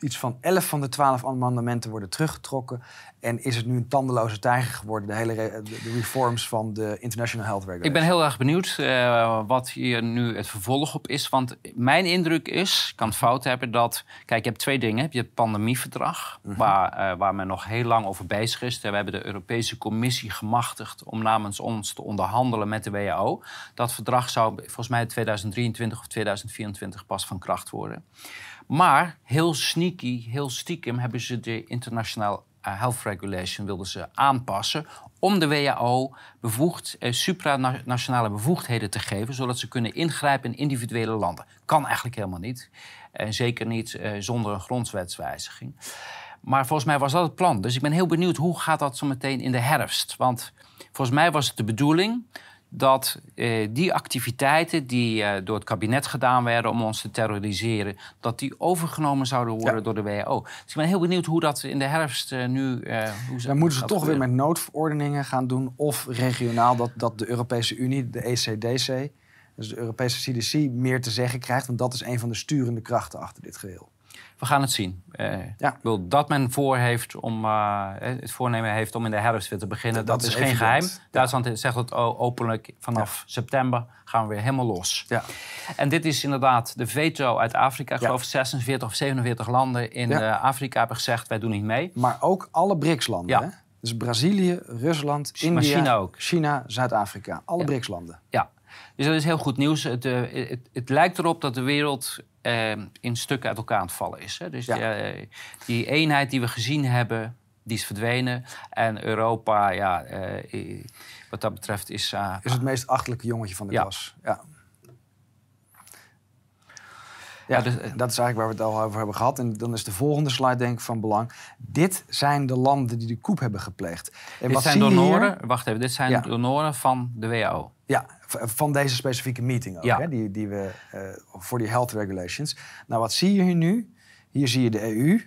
iets van 11 van de 12 amendementen worden teruggetrokken. En is het nu een tandeloze tijger geworden, de hele de reforms van de International Health Regulation? Ik ben heel erg benieuwd uh, wat hier nu het vervolg op is. Want mijn indruk is, ik kan het fout hebben, dat... Kijk, je hebt twee dingen. Je hebt het pandemieverdrag, mhm. waar, uh, waar men nog heel lang over bezig is. We hebben de Europese Commissie gemachtigd om namens ons te onderhandelen met de WHO. Dat verdrag zou volgens mij 2023 of 2024 pas van kracht worden. Maar heel sneaky, heel stiekem hebben ze de International eh, Health Regulation wilden ze aanpassen om de WHO bevoegd, eh, supranationale bevoegdheden te geven, zodat ze kunnen ingrijpen in individuele landen. Kan eigenlijk helemaal niet. En zeker niet eh, zonder een grondwetswijziging. Maar volgens mij was dat het plan. Dus ik ben heel benieuwd hoe gaat dat zo meteen in de herfst. Want volgens mij was het de bedoeling dat eh, die activiteiten die eh, door het kabinet gedaan werden om ons te terroriseren, dat die overgenomen zouden worden door de WHO. Dus ik ben heel benieuwd hoe dat in de herfst uh, nu. hoe ze, Dan moeten ze toch weer met noodverordeningen gaan doen, of regionaal dat, dat de Europese Unie, de ECDC, dus de Europese CDC, meer te zeggen krijgt, want dat is een van de sturende krachten achter dit geheel. We gaan het zien. Uh, ja. Ik wil dat men voor heeft om, uh, het voornemen heeft om in de herfst weer te beginnen. Dat, dat is, geen geheim. Duitsland zegt het openlijk. Vanaf september gaan we weer helemaal los. Ja. En dit is inderdaad de veto uit Afrika. Ik geloof 46 of 47 landen in Afrika hebben gezegd... wij doen niet mee. Maar ook alle BRICS-landen. Hè? Dus Brazilië, Rusland, India, China, ook. China Zuid-Afrika. Alle BRICS-landen. Ja. Dus dat is heel goed nieuws. Het, het, het lijkt erop dat de wereld uh, in stukken uit elkaar aan het vallen is. Hè. Dus die, uh, die, eenheid die we gezien hebben, die is verdwenen. En Europa, ja, uh, wat dat betreft is... is het meest achtelijke jongetje van de klas. Ja. Ja, dus, dat is eigenlijk waar we het al over hebben gehad. En dan is de volgende slide denk ik van belang. Dit zijn de landen die de koep hebben gepleegd. En dit zijn donoren, hier... wacht even, dit zijn ja. donoren van de WHO. Ja, van deze specifieke meeting ook, hè, die, die we uh, voor die health regulations. Nou, wat zie je hier nu? Hier zie je de EU,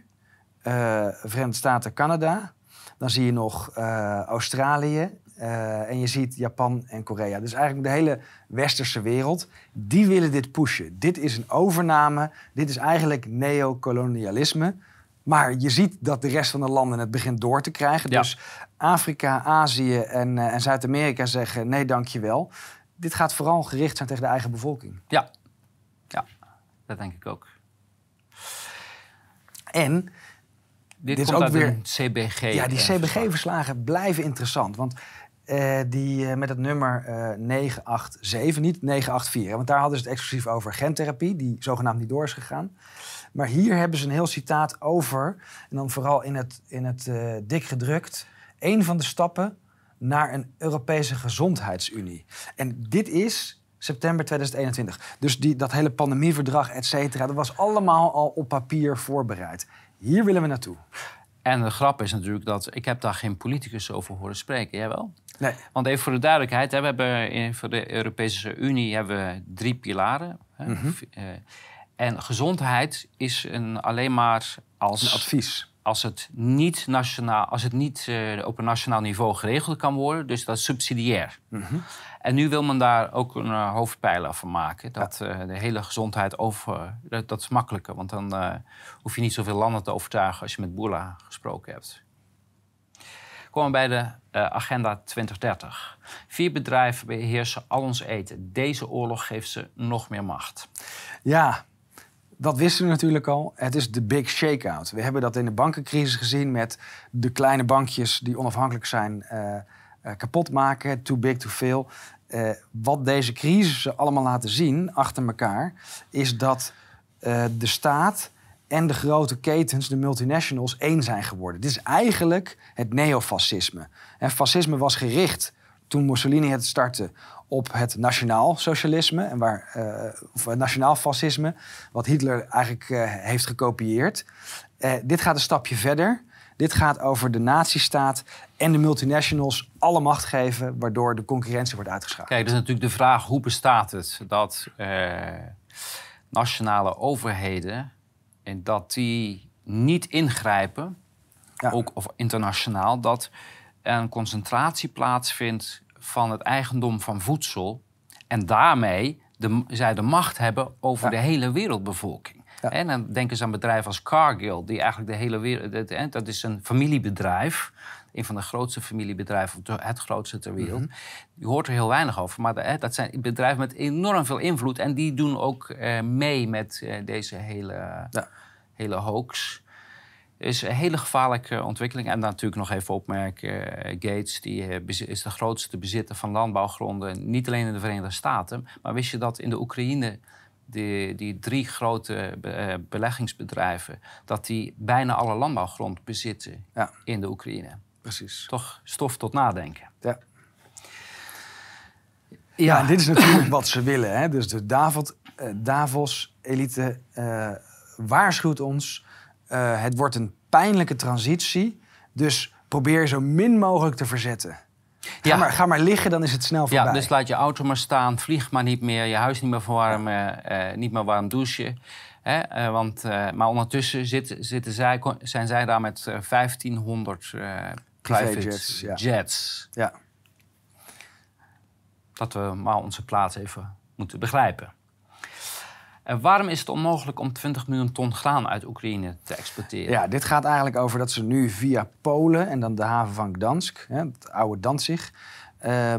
eh, Verenigde Staten, Canada. Dan zie je nog uh, Australië en je ziet Japan en Korea. Dus eigenlijk de hele westerse wereld, die willen dit pushen. Dit is een overname, dit is eigenlijk neocolonialisme. Maar je ziet dat de rest van de landen het begint door te krijgen. Ja. Dus Afrika, Azië en, en Zuid-Amerika zeggen nee, dankjewel dit gaat vooral gericht zijn tegen de eigen bevolking. Ja, ja dat denk ik ook. En dit, is ook weer CBG. Ja, die CBG-verslagen blijven interessant. Want uh, die, uh, met het nummer uh, eh, 987, niet 984. Want daar hadden ze het exclusief over gentherapie, die zogenaamd niet door is gegaan. Maar hier hebben ze een heel citaat over, en dan vooral in het, in het dik gedrukt. Een van de stappen naar een Europese gezondheidsunie. En dit is september 2021. Dus die, dat hele pandemieverdrag, et cetera, dat was allemaal al op papier voorbereid. Hier willen we naartoe. En de grap is natuurlijk dat ik heb daar geen politicus over horen spreken. Jij wel? Nee. Want even voor de duidelijkheid, hè, we hebben in, voor de Europese Unie hebben we drie pilaren. Hè, mm en gezondheid is een, alleen maar als... Een advies. Als het niet, nationaal, als het niet uh, op een nationaal niveau geregeld kan worden. Dus dat is subsidiair. Mm En nu wil men daar ook een uh, hoofdpijler van maken. Dat uh, de hele gezondheid over... Dat, dat is makkelijker, want dan hoef je niet zoveel landen te overtuigen... als je met Boerla gesproken hebt. Komen we bij de Agenda 2030. Vier bedrijven beheersen al ons eten. Deze oorlog geeft ze nog meer macht. Ja, dat wisten we natuurlijk al. Het is de big shakeout. We hebben dat in de bankencrisis gezien met de kleine bankjes die onafhankelijk zijn uh, kapot maken. Too big to fail. Uh, wat deze crisissen allemaal laten zien achter elkaar, is dat de staat en de grote ketens, de multinationals, één zijn geworden. Dit is eigenlijk het neofascisme. En fascisme was gericht toen Mussolini het startte op het nationaal socialisme en waar, uh, of nationaal fascisme, wat Hitler eigenlijk uh, heeft gekopieerd. Uh, dit gaat een stapje verder. Dit gaat over de nazistaat en de multinationals alle macht geven, waardoor de concurrentie wordt uitgeschakeld. Kijk, dat is natuurlijk de vraag: hoe bestaat het dat nationale overheden en dat die niet ingrijpen, ja. ook of internationaal, dat een concentratie plaatsvindt van het eigendom van voedsel. En daarmee de, zij de macht hebben over de hele wereldbevolking. En dan denken ze aan bedrijven als Cargill, die eigenlijk de hele wereld. Dat is een familiebedrijf. Een van de grootste familiebedrijven, het grootste ter wereld. Mm Je hoort er heel weinig over. Maar dat zijn bedrijven met enorm veel invloed. En die doen ook eh, mee met eh, deze hele, ja. hele hoax is een hele gevaarlijke ontwikkeling. En dan natuurlijk nog even opmerken, uh, Gates die, uh, is de grootste bezitter van landbouwgronden, niet alleen in de Verenigde Staten, maar wist je dat in de Oekraïne die, die drie grote uh, beleggingsbedrijven, dat die bijna alle landbouwgrond bezitten ja. in de Oekraïne. Precies. Toch stof tot nadenken. Ja. Ja, dit is natuurlijk wat ze willen. Hè? Dus de Davos-elite waarschuwt ons uh, het wordt een pijnlijke transitie. Dus probeer zo min mogelijk te verzetten. Ga, ja. maar, ga maar liggen, dan is het snel voorbij. Ja, dus laat je auto maar staan, vlieg maar niet meer, je huis niet meer verwarmen, uh, niet meer warm douchen. Hè? Uh, want, maar ondertussen zit, zitten zij, zijn zij daar met 1500 private jets. Ja. jets. Ja. Dat we maar onze plaats even moeten begrijpen. En waarom is het onmogelijk om 20 miljoen ton graan uit Oekraïne te exporteren? Ja, dit gaat eigenlijk over dat ze nu via Polen en dan de haven van Gdansk, hè, het oude Danzig, uh,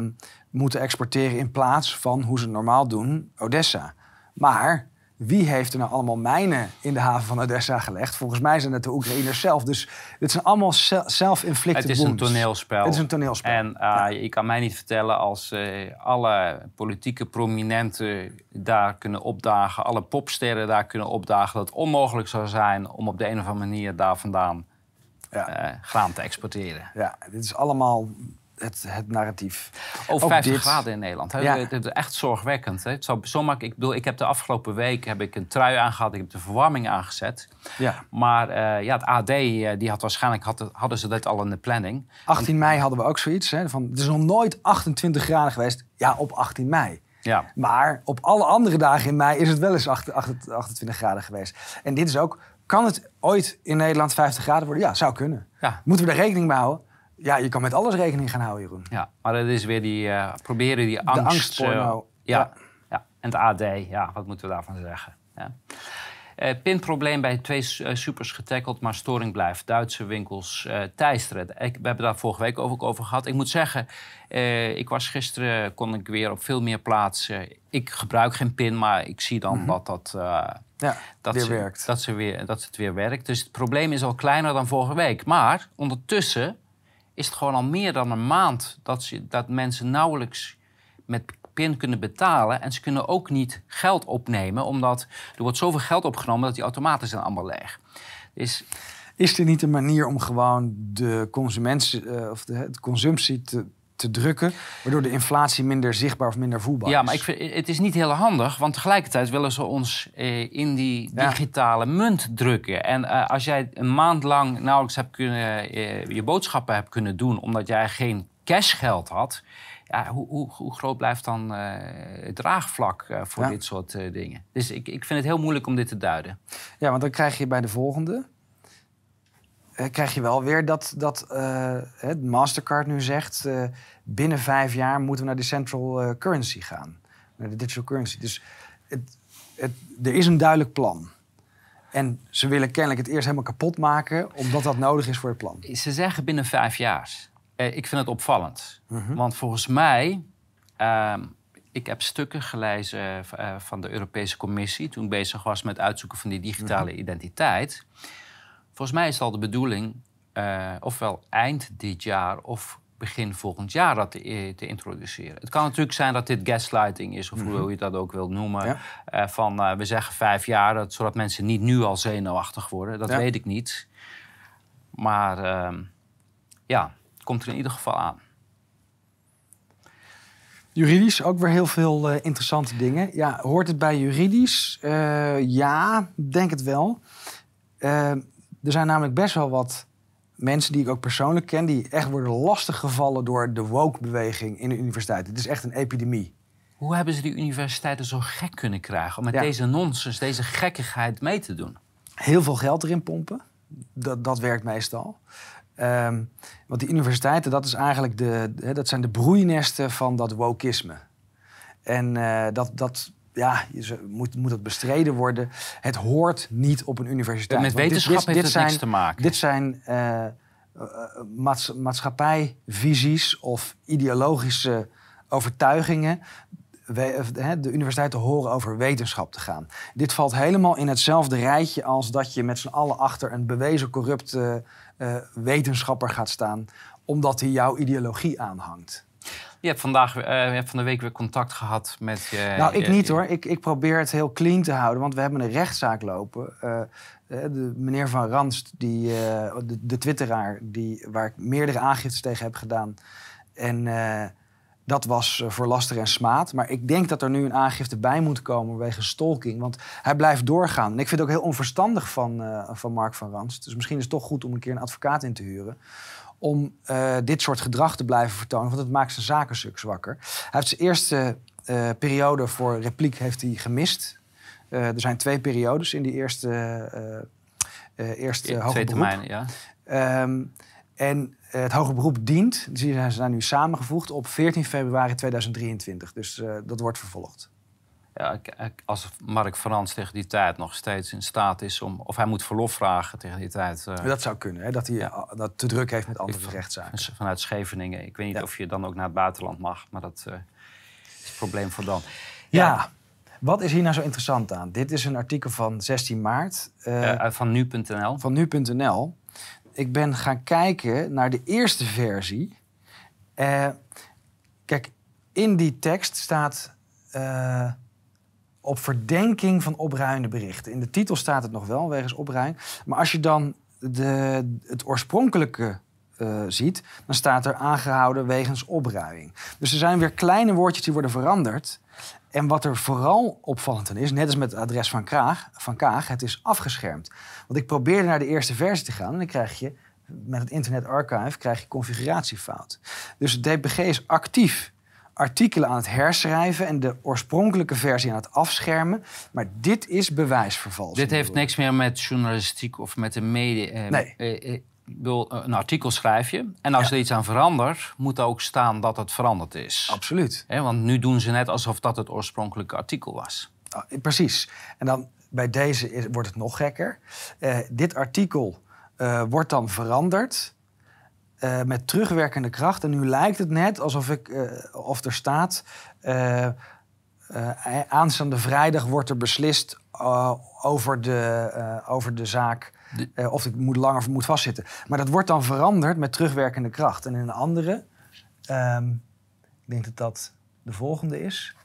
moeten exporteren in plaats van hoe ze normaal doen, Odessa. Maar wie heeft er nou allemaal mijnen in de haven van Odessa gelegd? Volgens mij zijn het de Oekraïners zelf. Dus dit zijn allemaal self-inflicted Het is een toneelspel. Het is een toneelspel. En uh, ja. je kan mij niet vertellen als uh, alle politieke prominenten daar kunnen opdagen... alle popsterren daar kunnen opdagen... dat het onmogelijk zou zijn om op de een of andere manier daar vandaan ja. uh, graan te exporteren. Ja, dit is allemaal het, het narratief. Over 50 graden in Nederland. Ja. Het is echt zorgwekkend. Hè? Het zou zomaar, ik bedoel, ik heb de afgelopen week heb ik een trui aangehad. Ik heb de verwarming aangezet. Ja. Maar uh, ja, het AD uh, die had waarschijnlijk had, hadden ze dit al in de planning. 18 mei hadden we ook zoiets. Hè, van, het is nog nooit 28 graden geweest. Ja, op 18 mei. Ja. Maar op alle andere dagen in mei is het wel eens 28 graden geweest. En dit is ook, kan het ooit in Nederland 50 graden worden? Ja, zou kunnen. Ja. Moeten we er rekening mee houden? Ja, je kan met alles rekening gaan houden, Jeroen. Ja, maar dat is weer die, uh, proberen die angst... De angstporno. Uh, ja, ja. En het AD, ja, wat moeten we daarvan zeggen? Ja. Uh, pinprobleem bij twee supers getackeld, maar storing blijft. Duitse winkels uh, teisteren. Ik, we hebben daar vorige week ook over gehad. Ik moet zeggen, ik was gisteren, kon ik weer op veel meer plaatsen. Ik gebruik geen pin, maar ik zie dan mm -hmm. dat dat, ja, dat, weer ze, werkt. Dat, ze weer, dat het weer werkt. Dus het probleem is al kleiner dan vorige week. Maar ondertussen is het gewoon al meer dan een maand dat, ze, dat mensen nauwelijks met PIN kunnen betalen. En ze kunnen ook niet geld opnemen, omdat er wordt zoveel geld opgenomen dat die automaten zijn allemaal leeg. Dus, is er niet een manier om gewoon de, consumentie, uh, of de, de consumptie te, te drukken, waardoor de inflatie minder zichtbaar of minder voelbaar is. Ja, maar ik vind, het is niet heel handig, want tegelijkertijd willen ze ons eh, in die digitale munt drukken. En uh, als jij een maand lang nauwelijks hebt kunnen, uh, je boodschappen hebt kunnen doen, omdat jij geen cashgeld had. Ja, hoe, hoe, hoe groot blijft dan eh, het draagvlak eh, voor Ja. dit soort eh, dingen? Dus ik, ik vind het heel moeilijk om dit te duiden. Ja, want dan krijg je bij de volgende... eh, krijg je wel weer dat, dat eh, het Mastercard nu zegt... eh, binnen vijf jaar moeten we naar de central currency gaan. Naar de digital currency. Dus het, het, er is een duidelijk plan. En ze willen kennelijk het eerst helemaal kapot maken... omdat dat nodig is voor het plan. Ze zeggen binnen vijf jaar. Eh, ik vind het opvallend. Mhm. Want volgens mij... ehm, ik heb stukken gelezen van de Europese Commissie... toen bezig was met uitzoeken van die digitale Mhm. identiteit. Volgens mij is het al de bedoeling... eh, ofwel eind dit jaar of begin volgend jaar dat te, te introduceren. Het kan natuurlijk zijn dat dit gaslighting is... of hoe je dat ook wilt noemen. Mhm. Ja. Eh, van, eh, we zeggen vijf jaar, dat, zodat mensen niet nu al zenuwachtig worden. Dat Ja. weet ik niet. Maar ehm, ja, het komt er in ieder geval aan. Juridisch ook weer heel veel eh, interessante dingen. Ja, hoort het bij juridisch? Eh, ja, denk het wel. Er zijn namelijk best wel wat mensen die ik ook persoonlijk ken... die echt worden lastiggevallen door de woke-beweging in de universiteit. Het is echt een epidemie. Hoe hebben ze die universiteiten zo gek kunnen krijgen om met Ja. deze nonsens, deze gekkigheid mee te doen? Heel veel geld erin pompen. Dat, dat werkt meestal. Ehm, want die universiteiten, dat, is eigenlijk de, hè, dat zijn de broeinesten van dat wokisme. En eh, dat, dat ja, je moet, moet dat bestreden worden. Het hoort niet op een universiteit. Met dit- wetenschap dit- heeft dit het zijn, niks te maken. Dit zijn eh, eh, maats- maatschappijvisies of ideologische overtuigingen. We- eh, de universiteiten horen over wetenschap te gaan. Dit valt helemaal in hetzelfde rijtje als dat je met z'n allen achter een bewezen corrupte wetenschapper gaat staan, omdat hij jouw ideologie aanhangt. Je hebt, vandaag, eh, je hebt van de week weer contact gehad met je... nou, ik je- niet hoor. Ik, ik probeer het heel clean te houden, want we hebben een rechtszaak lopen. Eh, eh, de meneer Van Ranst, die, de, de twitteraar, die, waar ik meerdere aangiftes tegen heb gedaan. En dat was voor laster en smaad. Maar ik denk dat er nu een aangifte bij moet komen wegens stalking. Want hij blijft doorgaan. En ik vind het ook heel onverstandig van, van Mark van Ranst. Dus misschien is het toch goed om een keer een advocaat in te huren. Om eh, dit soort gedrag te blijven vertonen. Want het maakt zijn zakenstuk zwakker. Hij heeft zijn eerste eh, periode voor repliek heeft hij gemist. Eh, er zijn twee periodes in die eerste, eerste hoger twee beroep. termijnen, ja. Ehm, en het hoger beroep dient, die zijn zijn nu samengevoegd op 14 februari 2023. Dus dat wordt vervolgd. Ja als Mark Frans tegen die tijd nog steeds in staat is om... of hij moet verlof vragen tegen die tijd... eh, Dat zou kunnen, hè, dat hij Ja. eh, dat te druk heeft met andere Ik- rechtszaken. vanuit Scheveningen. Ik weet niet Ja. of je dan ook naar het buitenland mag, maar dat eh, is het probleem voor dan. Ja. wat is hier nou zo interessant aan? Dit is een artikel van 16 maart uit van nu.nl. van nu.nl. Ik ben gaan kijken naar de eerste versie. Kijk, in die tekst staat op verdenking van opruiende berichten. In de titel staat het nog wel, wegens opruiing. Maar als je dan de, het oorspronkelijke eh, ziet, dan staat er aangehouden wegens opruiing. Dus er zijn weer kleine woordjes die worden veranderd. En wat er vooral opvallend aan is, net als met het adres van, Kraag, van Kaag, het is afgeschermd. Want ik probeerde naar de eerste versie te gaan en dan krijg je met het Internet Archive krijg je configuratiefout. Dus het DPG is actief artikelen aan het herschrijven en de oorspronkelijke versie aan het afschermen. Maar dit is bewijsvervalsing. Dit heeft niks meer met journalistiek of met de media. eh, Nee. eh, eh, ik bedoel, eh, een artikel schrijf je. En als Ja. er iets aan verandert, moet er ook staan dat het veranderd is. Absoluut. Want nu doen ze net alsof dat het oorspronkelijke artikel was. Ah, precies. En dan bij deze is, wordt het nog gekker. Eh, dit artikel eh, wordt dan veranderd eh, met terugwerkende kracht. En nu lijkt het net alsof ik, eh, of er staat... eh, aanstaande vrijdag wordt er beslist over, de, over de zaak... Of ik moet langer moet vastzitten. Maar dat wordt dan veranderd met terugwerkende kracht. En in een andere... ehm, ik denk dat dat de volgende is...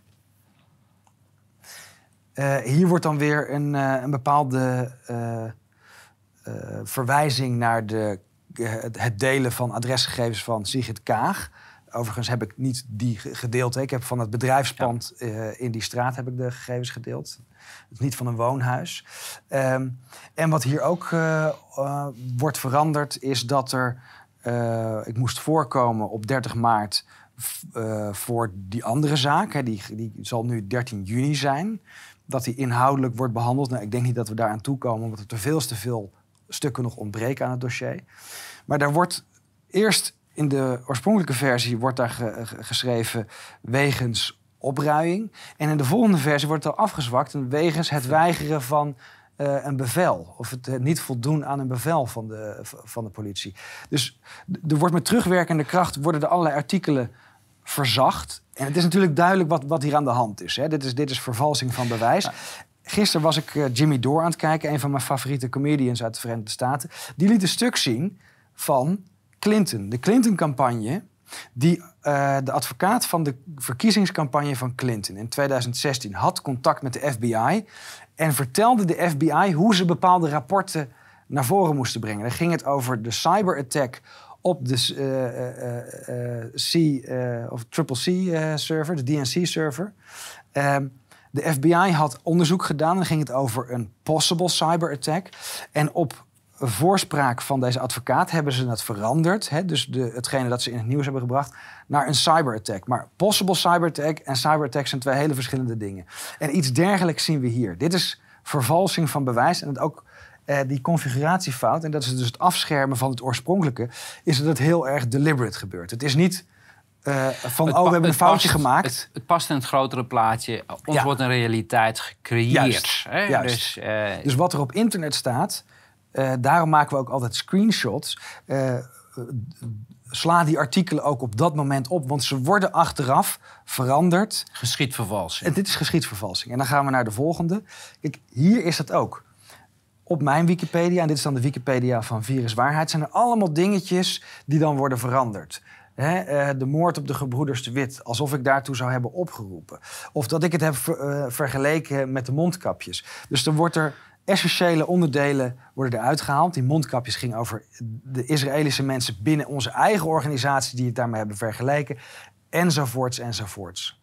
Hier wordt dan weer een, een bepaalde verwijzing naar de, het- het delen van adresgegevens van Sigrid Kaag. Overigens heb ik niet die ge- gedeeld. hè. Ik heb van het bedrijfspand eh, in die straat heb ik de gegevens gedeeld. Niet van een woonhuis. Ehm, en wat hier ook eh, eh, wordt veranderd is dat er eh, ik moest voorkomen op 30 maart voor die andere zaak. Hè, die, die zal nu 13 juni zijn. Dat die inhoudelijk wordt behandeld. Nou, ik denk niet dat we daar aan toe komen, omdat er te veel te veel stukken nog ontbreken aan het dossier. Maar daar wordt eerst in de oorspronkelijke versie wordt daar geschreven wegens opruiing. En in de volgende versie wordt het al afgezwakt wegens het weigeren van uh, een bevel. Of het niet voldoen aan een bevel van de, van de politie. Dus er wordt met terugwerkende kracht worden er allerlei artikelen verzacht. En het is natuurlijk duidelijk wat, wat hier aan de hand is. Hè. Dit, is dit is vervalsing van bewijs. Gisteren was ik uh, Jimmy Dore aan het kijken, een van mijn favoriete comedians uit de Verenigde Staten. Die liet een stuk zien van Clinton. De Clinton-campagne, die uh, de advocaat van de verkiezingscampagne van Clinton in 2016 had contact met de FBI en vertelde de FBI hoe ze bepaalde rapporten naar voren moesten brengen. Dan ging het over de cyberattack op de uh, C of triple C server, de DNC server. Ehm, de FBI had onderzoek gedaan. Dan ging het over een possible cyberattack. En op voorspraak van deze advocaat hebben ze het veranderd. Hè, dus de, hetgene dat ze in het nieuws hebben gebracht, naar een cyberattack. Maar possible cyberattack en cyberattack zijn twee hele verschillende dingen. En iets dergelijks zien we hier. Dit is vervalsing van bewijs en het ook eh, die configuratiefout. En dat is dus het afschermen van het oorspronkelijke. Is dat het heel erg deliberate gebeurt. Het is niet uh, van, oh, we hebben een foutje gemaakt. Het, past in het grotere plaatje. Ons wordt een realiteit gecreëerd. Juist, hè? Juist. Dus, uh, dus wat er op internet staat, uh, daarom maken we ook altijd screenshots. Uh, sla die artikelen ook op dat moment op, want ze worden achteraf veranderd. Geschiedvervalsing. En dit is geschiedvervalsing. En dan gaan we naar de volgende. Kijk, hier is dat ook. Op mijn Wikipedia, en dit is dan de Wikipedia van Viruswaarheid, zijn er allemaal dingetjes die dan worden veranderd. He, de moord op de gebroeders de Wit, alsof ik daartoe zou hebben opgeroepen. Of dat ik het heb vergeleken met de mondkapjes. Dus dan wordt er essentiële onderdelen worden eruit gehaald. Die mondkapjes gingen over de Israëlische mensen binnen onze eigen organisatie die het daarmee hebben vergeleken. Enzovoorts, enzovoorts.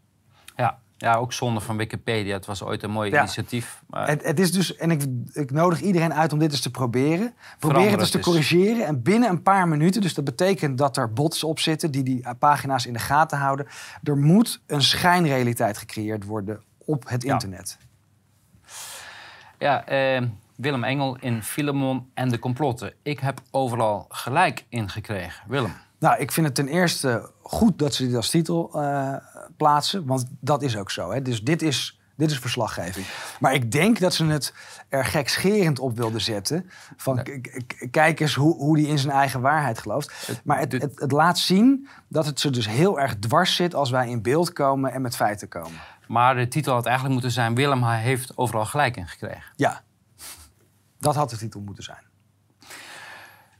Ja, ja, ook zonder van Wikipedia. Het was ooit een mooi initiatief. Maar... Het, het, is dus, en ik, ik nodig iedereen uit om dit eens te proberen. Probeer het eens te corrigeren. En binnen een paar minuten, dus dat betekent dat er bots op zitten die die pagina's in de gaten houden. Er moet een schijnrealiteit gecreëerd worden op het internet. Ja, eh, Willem Engel in Filemon en de complotten. Ik heb overal gelijk ingekregen. Willem. Nou, ik vind het ten eerste goed dat ze dit als titel uh, plaatsen. Want dat is ook zo. Hè. Dus dit is, dit is verslaggeving. Maar ik denk dat ze het er gekscherend op wilden zetten. Van kijk eens hoe, hoe die in zijn eigen waarheid gelooft. Maar het, het, het laat zien dat het ze dus heel erg dwars zit als wij in beeld komen en met feiten komen. Maar de titel had eigenlijk moeten zijn: Willem heeft overal gelijk in gekregen. Ja, dat had de titel moeten zijn.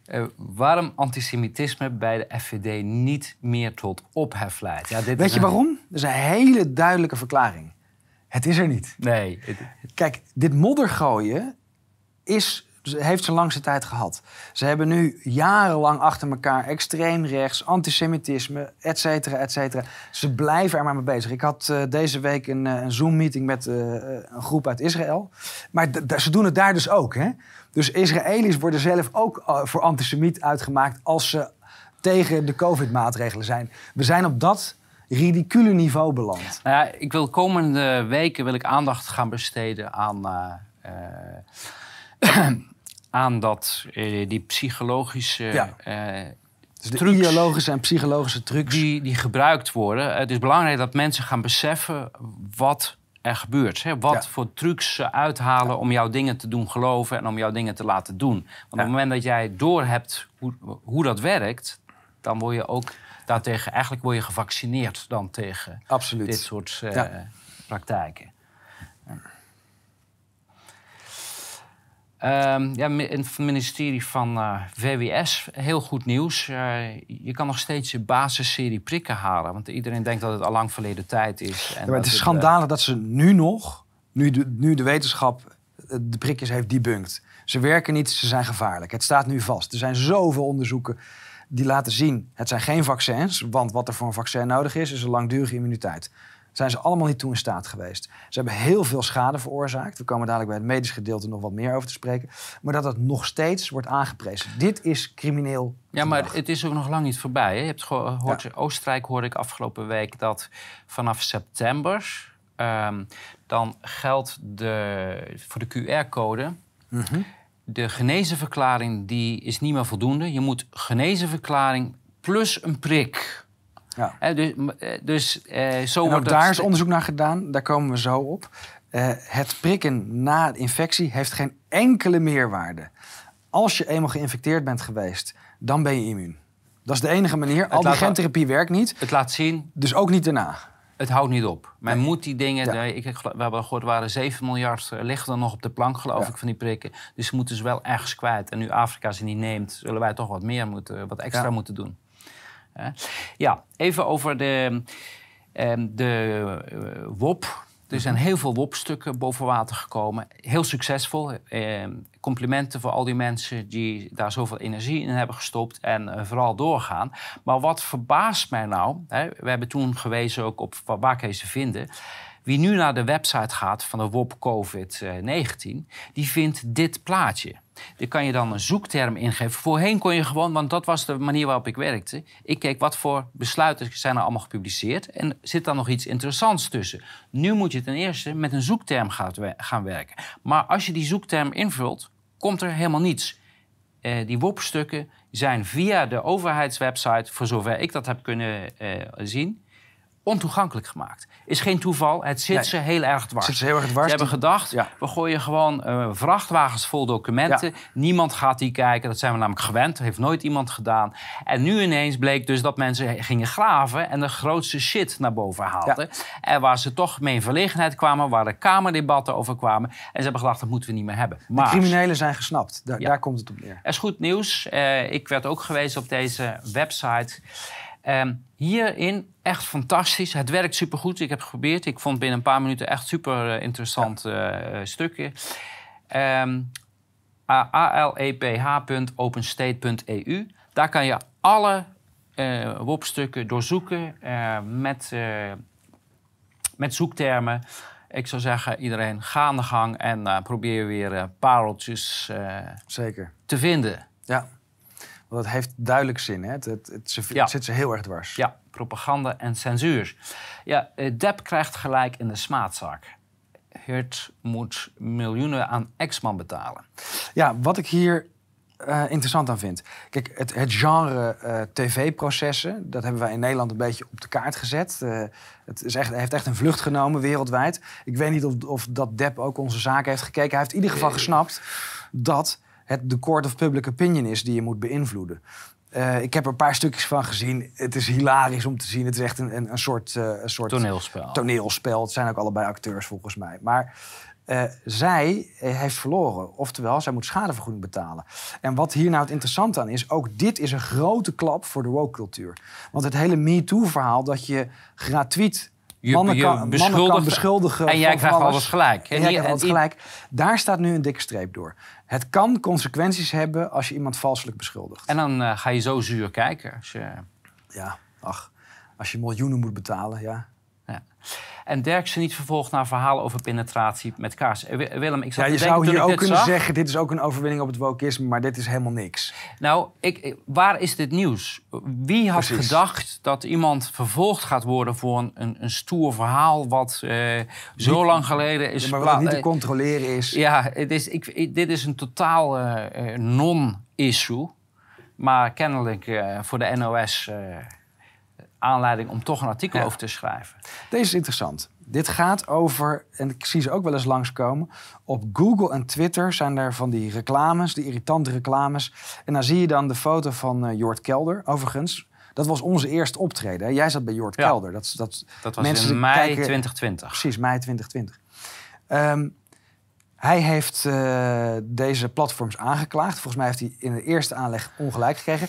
Uh, waarom antisemitisme bij de FVD niet meer tot ophef leidt? Ja, dit Weet je waarom? Dat is een hele duidelijke verklaring. Het is er niet. Nee. Kijk, dit moddergooien is heeft ze langste tijd gehad. Ze hebben nu jarenlang achter elkaar extreem rechts, antisemitisme, et cetera, et cetera. Ze blijven er maar mee bezig. Ik had uh, deze week een, uh, een Zoom-meeting met uh, een groep uit Israël. Maar ze doen het daar dus ook. Hè? Dus Israëli's worden zelf ook voor antisemiet uitgemaakt als ze tegen de COVID-maatregelen zijn. We zijn op dat ridicule niveau beland. Nou ja, ik wil komende weken wil ik aandacht gaan besteden aan [clears throat] aan dat, uh, die psychologische... Ja. Uh, dus de ideologische en psychologische trucs. Die, die gebruikt worden. Het is belangrijk dat mensen gaan beseffen wat er gebeurt. Hè? Wat voor trucs ze uithalen om jouw dingen te doen geloven en om jouw dingen te laten doen. Want op het moment dat jij doorhebt hoe, hoe dat werkt, dan word je ook daartegen, eigenlijk word je gevaccineerd dan tegen Absoluut. dit soort praktijken. Um, ja, in het ministerie van uh, eh, VWS, heel goed nieuws. Uh, je kan nog steeds je basisserie prikken halen. Want iedereen denkt dat het al lang verleden tijd is. En ja, maar het is het, schandalig uh... dat ze nu nog, nu de, nu de wetenschap de prikjes heeft debunked. Ze werken niet, ze zijn gevaarlijk. Het staat nu vast. Er zijn zoveel onderzoeken die laten zien... het zijn geen vaccins, want wat er voor een vaccin nodig is... is een langdurige immuniteit. Zijn ze allemaal niet toe in staat geweest. Ze hebben heel veel schade veroorzaakt. We komen dadelijk bij het medisch gedeelte nog wat meer over te spreken. Maar dat het nog steeds wordt aangeprezen. Dit is crimineel. Ja, maar het is ook nog lang niet voorbij. Hè? Je hebt gehoord, Oostenrijk hoorde ik afgelopen week dat vanaf september... ehm, dan geldt de, voor de QR-code... Mhm. De genezenverklaring die is niet meer voldoende. Je moet genezenverklaring plus een prik. Ja. Dus eh, dus eh, zo En ook wordt het daar is onderzoek naar gedaan. Daar komen we zo op. Eh, het prikken na infectie heeft geen enkele meerwaarde. Als je eenmaal geïnfecteerd bent geweest, dan ben je immuun. Dat is de enige manier. Al die gentherapie werkt niet, Het laat zien, dus ook niet daarna. het houdt niet op. Men moet die dingen... Ja. de- ik, we hebben gehoord, er waren 7 miljard liggen er nog op de plank, geloof Ja. ik, van die prikken. Dus ze moeten ze wel ergens kwijt. En nu Afrika ze niet neemt, zullen wij toch wat meer moeten, wat extra Ja. moeten doen. Ja, even over de, ehm, de eh, WOP. Er zijn heel veel WOP-stukken boven water gekomen. Heel succesvol. Ehm, complimenten voor al die mensen die daar zoveel energie in hebben gestopt en eh, vooral doorgaan. Maar wat verbaast mij nou, hè, we hebben toen gewezen ook op waar waar kan je ze vinden. Wie nu naar de website gaat van de WOP COVID-19, die vindt dit plaatje. Daar kan je dan een zoekterm ingeven. Voorheen kon je gewoon, want dat was de manier waarop ik werkte. Ik keek wat voor besluiten zijn er allemaal gepubliceerd. En zit daar nog iets interessants tussen. Nu moet je ten eerste met een zoekterm gaan werken. Maar als je die zoekterm invult, komt er helemaal niets. Eh, die WOP-stukken zijn via de overheidswebsite, voor zover ik dat heb kunnen eh, zien, ontoegankelijk gemaakt. Is geen toeval, het zit Nee. ze heel erg dwars. Zit ze heel erg dwars. Ze hebben gedacht, Ja. we gooien gewoon eh, vrachtwagens vol documenten. Niemand gaat die kijken, dat zijn we namelijk gewend. Dat heeft nooit iemand gedaan. En nu ineens bleek dus dat mensen gingen graven... en de grootste shit naar boven haalden. En waar ze toch mee in verlegenheid kwamen... waar de Kamerdebatten over kwamen. En ze hebben gedacht, dat moeten we niet meer hebben. De Maar criminelen zijn gesnapt. Daar komt het op neer. er is goed nieuws. Eh, ik werd ook gewezen op deze website. Ehm, hierin echt fantastisch. Het werkt supergoed. Ik heb geprobeerd. Ik vond binnen een paar minuten echt super eh, interessant eh, stukken. Ehm aleph.openstate.eu. Daar kan je alle eh WOP-stukken doorzoeken eh, met, eh, met zoektermen. Ik zou zeggen, iedereen ga aan de gang en eh, probeer weer eh, pareltjes eh, Zeker. te vinden. Ja. Want dat heeft duidelijk zin. Hè? Het, het, het, ze- Ja. het zit ze heel erg dwars. Ja, propaganda en censuur. Ja, eh, Depp krijgt gelijk in de smaadzak. Het moet miljoenen aan ex-man betalen. Ja, wat ik hier eh, interessant aan vind. Kijk, het, het genre eh, tv-processen, dat hebben wij in Nederland een beetje op de kaart gezet. Het is echt, heeft echt een vlucht genomen wereldwijd. Ik weet niet of, of dat Depp ook onze zaken heeft gekeken. Hij heeft in ieder geval gesnapt dat het de court of public opinion is die je moet beïnvloeden. Eh, ik heb er een paar stukjes van gezien. Het is hilarisch om te zien. Het is echt een, een, een soort, eh, een soort Toneelspel. toneelspel. Het zijn ook allebei acteurs volgens mij. Maar eh, zij heeft verloren. Oftewel, zij moet schadevergoeding betalen. En wat hier nou het interessante aan is... ook dit is een grote klap voor de woke-cultuur. Want het hele MeToo-verhaal... dat je gratuit Je- mannen, je kan, mannen kan beschuldigen en jij krijgt alles. alles gelijk. En jij krijgt alles gelijk. Daar staat nu een dikke streep door. Het kan consequenties hebben als je iemand valselijk beschuldigt. En dan eh, ga je zo zuur kijken. Als je, Ja, ach, als je miljoenen moet betalen, ja. En Derksen niet vervolgd naar verhalen over penetratie met kaars. Eh, Wi- Willem, ik zat Ja, je zou hier ook kunnen zag. zeggen... dit is ook een overwinning op het wokisme, maar dit is helemaal niks. Nou, ik, ik- waar is dit nieuws? Wie had Precies. gedacht dat iemand vervolgd gaat worden voor een, een, een stoer verhaal wat eh, zo lang geleden is Ja, maar wat niet te eh, controleren is... Ja, het is, ik, dit is een totaal eh, eh, non-issue. Maar kennelijk eh, voor de NOS eh, aanleiding om toch een artikel Ja. over te schrijven. Deze is interessant. Dit gaat over, en ik zie ze ook wel eens langskomen. Op Google en Twitter zijn er van die reclames, die irritante reclames. En dan zie je dan de foto van eh Jort Kelder. Overigens, dat was onze eerste optreden. hè. Jij zat bij Jort Ja. Kelder. Dat, dat, Dat was mensen in mei kijken- 2020. Precies, mei 2020. Ehm, hij heeft eh, deze platforms aangeklaagd. Volgens mij heeft hij in de eerste aanleg ongelijk gekregen.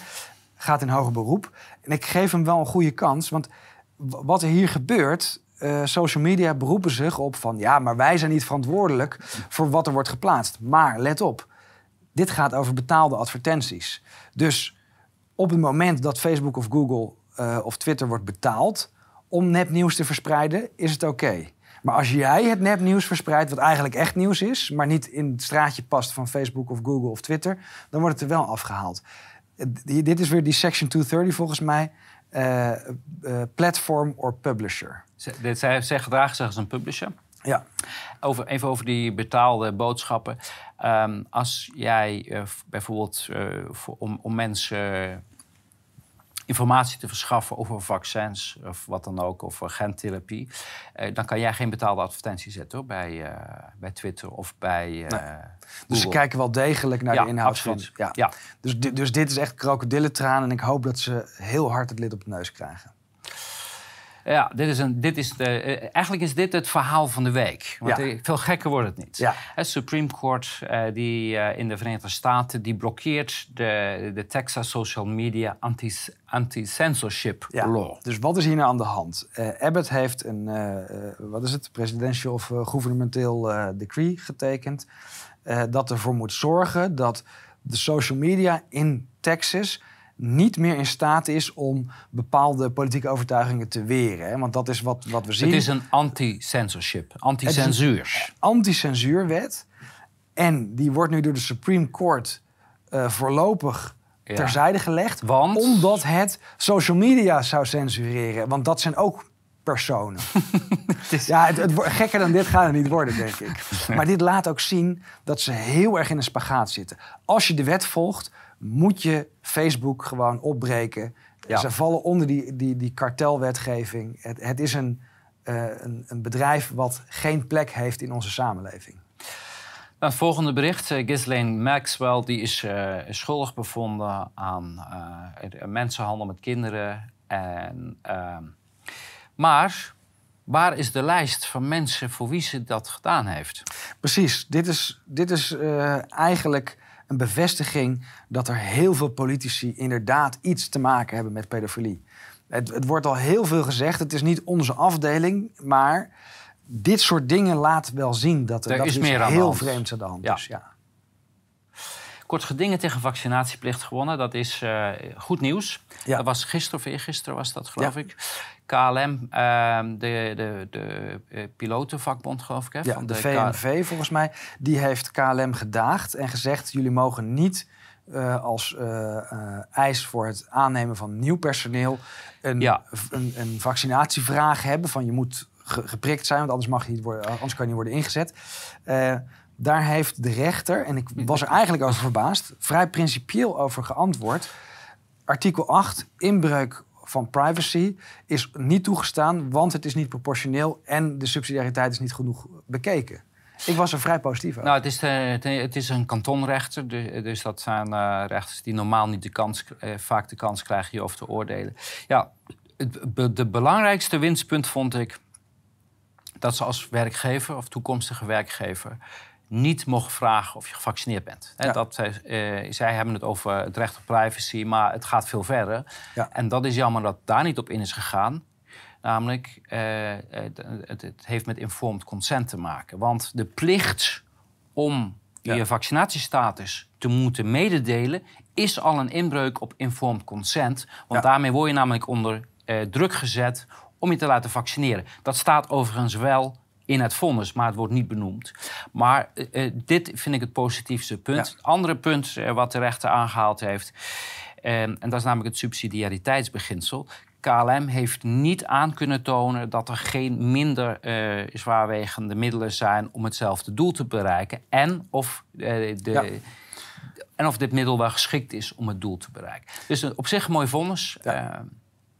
Gaat in hoger beroep. En ik geef hem wel een goede kans. Want wat er hier gebeurt... eh, social media beroepen zich op van... ja, maar wij zijn niet verantwoordelijk voor wat er wordt geplaatst. Maar let op, dit gaat over betaalde advertenties. Dus op het moment dat Facebook of Google eh, of Twitter wordt betaald om nepnieuws te verspreiden, is het oké. Maar als jij het nepnieuws verspreidt, wat eigenlijk echt nieuws is, maar niet in het straatje past van Facebook of Google of Twitter, dan wordt het er wel afgehaald. Dit is weer die Section 230 volgens mij. eh, eh, platform or publisher. Dit- Zij, zij gedragen zich als een publisher. Ja, Over, even over die betaalde boodschappen. Ehm, als jij eh, bijvoorbeeld voor, om, om mensen informatie te verschaffen over vaccins of wat dan ook, of gentherapie, eh, dan kan jij geen betaalde advertentie zetten hoor, bij, eh, bij Twitter of bij. eh, dus ze kijken wel degelijk naar Ja, de inhoud absoluut. van. Ja. Ja. Dus, dus dit is echt krokodillentraan en ik hoop dat ze heel hard het lid op de neus krijgen. Ja, dit is een, dit is de, eh, eigenlijk is dit het verhaal van de week. Want Ja. eh, veel gekker wordt het niet. Ja. Het Supreme Court eh, die, eh, in de Verenigde Staten die blokkeert de, de Texas Social Media anti- Anti-Censorship Ja. Law. Dus wat is hier nou aan de hand? Eh, Abbott heeft een, eh, eh, wat is het, presidential of eh, gouvernementeel eh, decree getekend. eh, dat ervoor moet zorgen dat de social media in Texas niet meer in staat is om bepaalde politieke overtuigingen te weren. Hè? Want dat is wat, wat we zien. Het is een anti-censorship, anti-censuur. anti-censuurwet. En die wordt nu door de Supreme Court eh, voorlopig Ja. terzijde gelegd. Want? Omdat het social media zou censureren. Want dat zijn ook personen. [laughs] is- Ja, het, het, gekker dan dit gaat het niet worden, denk ik. [laughs] Maar dit laat ook zien dat ze heel erg in een spagaat zitten. Als je de wet volgt, moet je Facebook gewoon opbreken. Ja. Ze vallen onder die, die, die kartelwetgeving. Het, het is een, eh, een, een bedrijf wat geen plek heeft in onze samenleving. Nou, het volgende bericht. Ghislaine Maxwell die is eh, schuldig bevonden aan mensenhandel met kinderen. En, ehm, maar waar is de lijst van mensen voor wie ze dat gedaan heeft? Precies, dit is, dit is eigenlijk een bevestiging dat er heel veel politici inderdaad iets te maken hebben met pedofilie. Het, het wordt al heel veel gezegd, het is niet onze afdeling, maar dit soort dingen laat wel zien dat er, Er dat is er iets meer heel hand. vreemds aan de hand Ja. is. Ja. Kort gedingen tegen vaccinatieplicht gewonnen. Dat is eh, goed nieuws. Ja. Dat was gisteren of eergisteren was dat, geloof Ja. ik. KLM, ehm, de, de, de eh, pilotenvakbond, geloof ik. Hè, Ja, van de VNV volgens mij, die heeft KLM gedaagd en gezegd... jullie mogen niet eh, als eis voor het aannemen van nieuw personeel... een, Ja. een, een vaccinatievraag hebben van je moet ge- geprikt zijn... want anders, mag je niet worden, anders kan je niet worden ingezet. Eh, daar heeft de rechter, en ik was er eigenlijk over verbaasd... vrij principieel over geantwoord. Artikel 8, inbreuk van privacy, is niet toegestaan... want het is niet proportioneel en de subsidiariteit is niet genoeg bekeken. Ik was er vrij positief over. Nou, het is, de- het- is een kantonrechter. du- Dus dat zijn eh, rechters die normaal niet de kans, eh, vaak de kans krijgen hierover te oordelen. Ja, het de belangrijkste winstpunt vond ik dat ze als werkgever of toekomstige werkgever niet mogen vragen of je gevaccineerd bent. Ja. dat, zij, eh, zij hebben het over het recht op privacy, maar het gaat veel verder. Ja. En dat is jammer dat daar niet op in is gegaan. Namelijk, eh, het, het heeft met informed consent te maken. Want de plicht om Ja. je vaccinatiestatus te moeten mededelen... is al een inbreuk op informed consent. Want daarmee word je namelijk onder eh, druk gezet om je te laten vaccineren. Dat staat overigens wel in het vonnis, maar het wordt niet benoemd. Maar eh, eh, dit vind ik het positiefste punt. Ja. Het andere punt eh, wat de rechter aangehaald heeft... eh, en dat is namelijk het subsidiariteitsbeginsel. KLM heeft niet aan kunnen tonen dat er geen minder zwaarwegende middelen zijn om hetzelfde doel te bereiken. En of, de, Ja. en of dit middel wel geschikt is om het doel te bereiken. Dus op zich een mooi vonnis. Ja.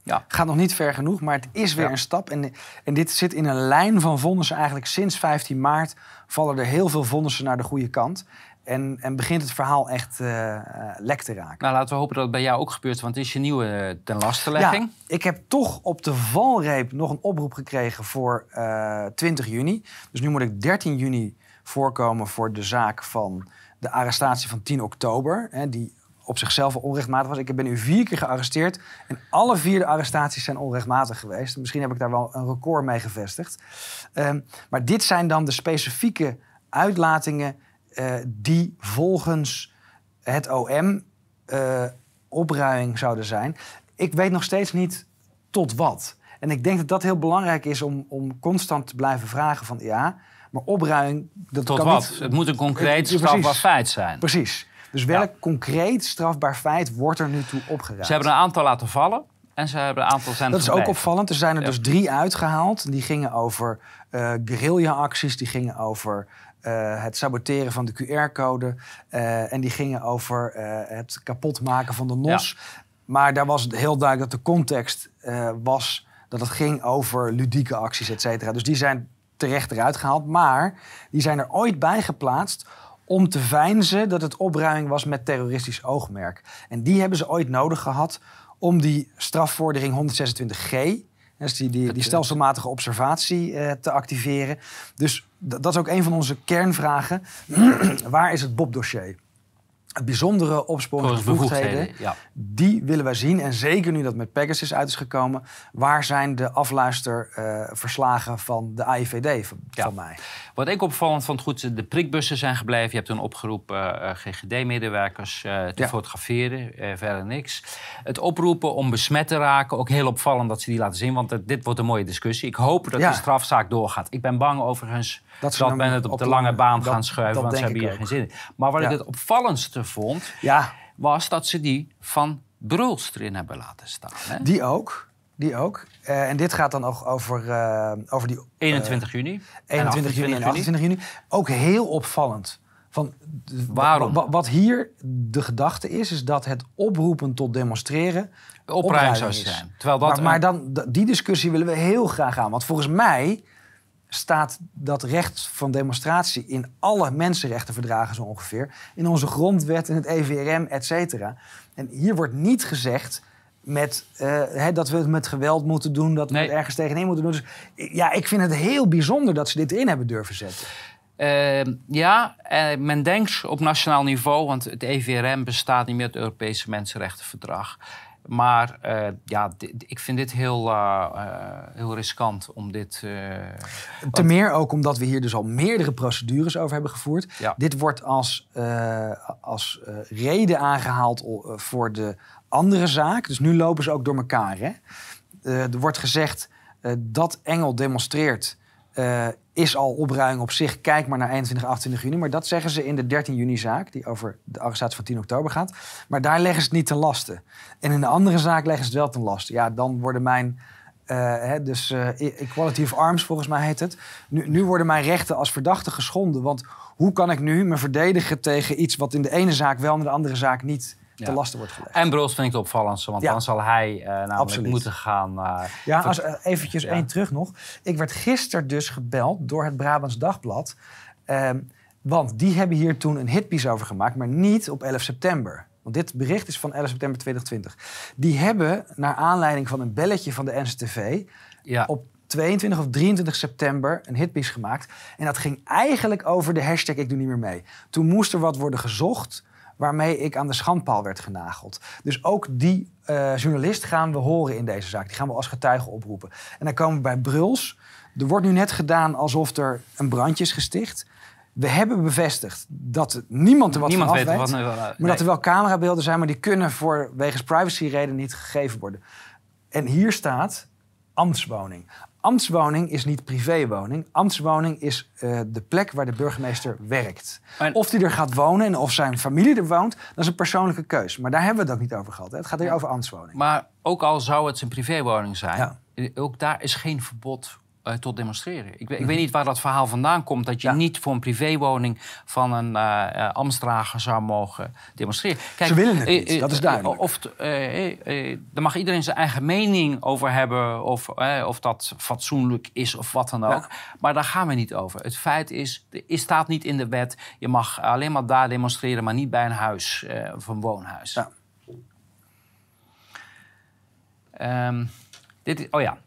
Ja. gaat nog niet ver genoeg, maar het is weer Ja. een stap. En, en dit zit in een lijn van vonnissen. Eigenlijk sinds 15 maart vallen er heel veel vonnissen naar de goede kant. En, en begint het verhaal echt eh, eh, lek te raken. Nou, laten we hopen dat het bij jou ook gebeurt, want het is je nieuwe eh, ten lastenlegging. Ja, ik heb toch op de valreep nog een oproep gekregen voor eh 20 juni. Dus nu moet ik 13 juni voorkomen voor de zaak van de arrestatie van 10 oktober. Hè, die op zichzelf al onrechtmatig was. Ik ben nu vier keer gearresteerd. En alle vier de arrestaties zijn onrechtmatig geweest. Misschien heb ik daar wel een record mee gevestigd. Ehm, maar dit zijn dan de specifieke uitlatingen eh, die volgens het OM eh, opruiing zouden zijn. Ik weet nog steeds niet tot wat. En ik denk dat dat heel belangrijk is om, om constant te blijven vragen van ja, maar opruiming... Dat Tot kan wat? Niet, het moet een concreet strafbaar feit zijn. Precies. Dus welk concreet strafbaar feit wordt er nu toe opgeruimd? Ze hebben een aantal laten vallen en ze hebben een aantal zijn Dat is ook opvallend. Er zijn er dus drie uitgehaald. Die gingen over eh guerrilla-acties, die gingen over eh, het saboteren van de QR-code. eh, en die gingen over het kapotmaken van de NOS. Maar daar was het heel duidelijk dat de context was dat het ging over ludieke acties, et cetera. Dus die zijn terecht eruit gehaald. Maar die zijn er ooit bij geplaatst om te veinzen dat het opruiming was met terroristisch oogmerk. En die hebben ze ooit nodig gehad om die strafvordering 126g, dus die, die, die stelselmatige observatie, eh, te activeren. Dus dat is ook een van onze kernvragen. [clears throat] Waar is het Bob-dossier? Bijzondere opsporingsbevoegdheden, Bevoegdheden, ja. die willen wij zien. En zeker nu dat met Pegasus uit is gekomen, waar zijn de afluisterverslagen van de AIVD van, Ja. van mij? Wat ik opvallend vond, goed, de prikbussen zijn gebleven. Je hebt toen opgeroepen eh, GGD-medewerkers eh, te Ja. fotograferen, eh, verder niks. Het oproepen om besmet te raken, ook heel opvallend dat ze die laten zien. Want dit wordt een mooie discussie. Ik hoop dat de strafzaak doorgaat. Ik ben bang overigens Dat dat, men het op, op de lange baan dat- gaan schuiven, want ze hebben hier geen zin in. Maar wat Ja. ik het opvallendste vond, Ja, was dat ze die van Bruls erin hebben laten staan. Hè? die ook. Die ook. Eh, en dit gaat dan ook over, eh, over die 21 juni. en 21 juni en 28 juni. Ook heel opvallend. Van, Waarom? wa- Wat hier de gedachte is, is dat het oproepen tot demonstreren Opruiming zou zijn. Terwijl dat maar maar dan, die discussie willen we heel graag aan. Want volgens mij staat dat recht van demonstratie in alle mensenrechtenverdragen zo ongeveer. In onze grondwet, in het EVRM, et cetera. En hier wordt niet gezegd met, eh, dat we het met geweld moeten doen, dat we Nee. het ergens tegenin moeten doen. Dus ja, ik vind het heel bijzonder dat ze dit erin hebben durven zetten. Eh, ja, eh, men denkt op nationaal niveau, want het EVRM bestaat niet meer, het Europese Mensenrechtenverdrag. Maar eh, ja, ik vind dit heel, eh, heel riskant om dit. Ten meer ook omdat we hier dus al meerdere procedures over hebben gevoerd. Ja. Dit wordt als, als reden aangehaald eh, voor de andere zaak. Dus nu lopen ze ook door elkaar. Hè? Er wordt gezegd dat Engel demonstreert. Eh, is al opruiming op zich. Kijk maar naar 21, 28 juni. Maar dat zeggen ze in de 13 juni-zaak, die over de arrestatie van 10 oktober gaat. Maar daar leggen ze het niet ten laste. En in de andere zaak leggen ze het wel ten laste. Ja, dan worden mijn. eh, hè, dus eh, Equality of Arms, volgens mij heet het. Nu, nu worden mijn rechten als verdachte geschonden. Want hoe kan ik nu me verdedigen tegen iets wat in de ene zaak wel en in de andere zaak niet Ja. ten laste wordt gelegd? En Bruls vind ik het opvallendste, want Ja. dan zal hij eh, namelijk Absoluut. moeten gaan. eh, Ja, als, eh, eventjes één terug nog. Ik werd gisteren dus gebeld door het Brabants Dagblad. Ehm, want die hebben hier toen een hitpiece over gemaakt, maar niet op 11 september. Want dit bericht is van 11 september 2020. Die hebben, naar aanleiding van een belletje van de NCTV... ja. op 22 of 23 september een hitpiece gemaakt. En dat ging eigenlijk over de hashtag ik doe niet meer mee. Toen moest er wat worden gezocht waarmee ik aan de schandpaal werd genageld. Dus ook die eh, journalist gaan we horen in deze zaak. Die gaan we als getuige oproepen. En dan komen we bij Bruls. Er wordt nu net gedaan alsof er een brandje is gesticht. We hebben bevestigd dat niemand er wat Niemand van weet wat. Maar nee. dat er wel camerabeelden zijn, maar die kunnen voor wegens privacyreden niet gegeven worden. En hier staat ambtswoning. Ambtswoning is niet privéwoning. Ambtswoning is eh, de plek waar de burgemeester werkt. Of die er gaat wonen en of zijn familie er woont, dat is een persoonlijke keus. Maar daar hebben we het ook niet over gehad. Hè. Het gaat hier over ambtswoning. Maar ook al zou het zijn privéwoning zijn, Ja. eh, ook daar is geen verbod eh, tot demonstreren. Ik, weet- ik weet niet waar dat verhaal vandaan komt dat je Mhm. Ja. niet voor een privéwoning van een eh eh, ambtsdrager zou mogen demonstreren. Kijk, Ze willen het niet, dat is duidelijk. Of, daar mag iedereen zijn eigen mening over hebben, of, of dat fatsoenlijk is of wat dan ook. Ja. Maar daar gaan we niet over. Het feit is, er staat niet in de wet, je mag alleen maar daar demonstreren, maar niet bij een huis of een woonhuis. Ja. Ehm, dit, is- oh ja.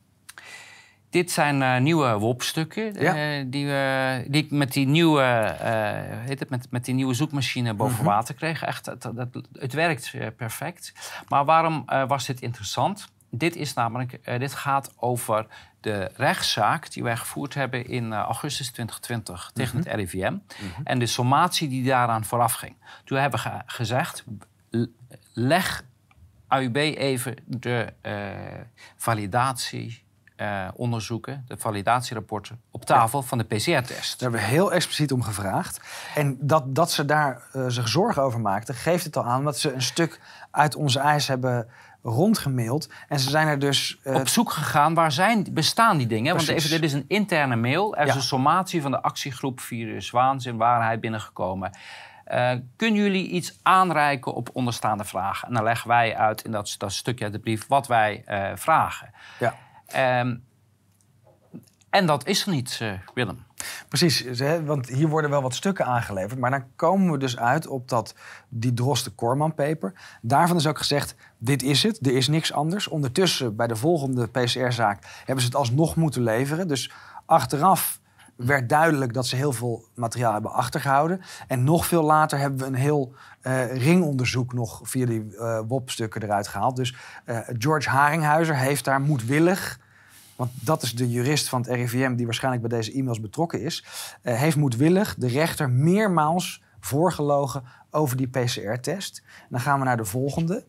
Dit zijn eh, nieuwe WOP-stukken Ja. eh, die, we, die ik met die nieuwe, eh, heet het, met, met die nieuwe zoekmachine boven Mhm. water kreeg. Echt, het, het, het werkt perfect. Maar waarom was dit interessant? Dit, is namelijk, dit gaat over de rechtszaak die wij gevoerd hebben in augustus 2020 tegen Mhm. het RIVM. En de sommatie die daaraan vooraf ging. Toen hebben we ge- gezegd, leg AUB even de eh, validatie onderzoeken, de validatierapporten, op tafel van de PCR-test. Daar hebben we heel expliciet om gevraagd. En dat, dat ze daar zich zorgen over maakten, geeft het al aan dat ze een stuk uit onze eis hebben rondgemaild. En ze zijn er dus... Uh... Op zoek gegaan, waar zijn, bestaan die dingen? Want even, dit is een interne mail. Er is een sommatie van de actiegroep Virus Waanzin, waarheid binnengekomen. Uh, kunnen jullie iets aanreiken op onderstaande vragen? En dan leggen wij uit in dat, dat stukje uit de brief wat wij uh, vragen. Ja. Um, en dat is er niet, uh, Willem. Precies, want hier worden wel wat stukken aangeleverd. Maar dan komen we dus uit op dat, die Drosten-Korman-paper. Daarvan is ook gezegd, dit is het, er is niks anders. Ondertussen, bij de volgende PCR-zaak, hebben ze het alsnog moeten leveren. Dus achteraf werd duidelijk dat ze heel veel materiaal hebben achtergehouden. En nog veel later hebben we een heel uh, ringonderzoek nog via die uh, WOP-stukken eruit gehaald. Dus George Haringhuizer heeft daar moedwillig want dat is de jurist van het RIVM die waarschijnlijk bij deze e-mails betrokken is, uh, heeft moedwillig de rechter meermaals voorgelogen over die PCR-test. Dan gaan we naar de volgende.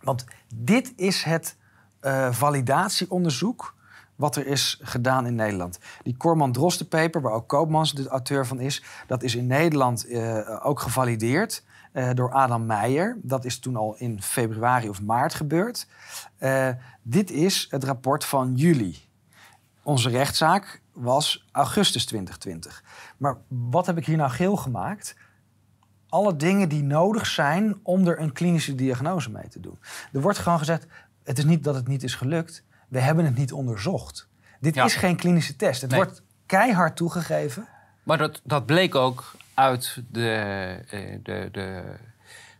Want dit is het uh, validatieonderzoek wat er is gedaan in Nederland. Die Corman Drosten paper, waar ook Koopmans de auteur van is, dat is in Nederland uh, ook gevalideerd. Uh, door Adam Meijer. Dat is toen al in februari of maart gebeurd. Uh, dit is het rapport van juli. Onze rechtszaak was augustus 2020. Maar wat heb ik hier nou geel gemaakt? Alle dingen die nodig zijn om er een klinische diagnose mee te doen. Er wordt gewoon gezegd: het is niet dat het niet is gelukt, we hebben het niet onderzocht. Dit is geen klinische test. Het wordt keihard toegegeven. Maar dat, dat bleek ook uit de, eh, de, de,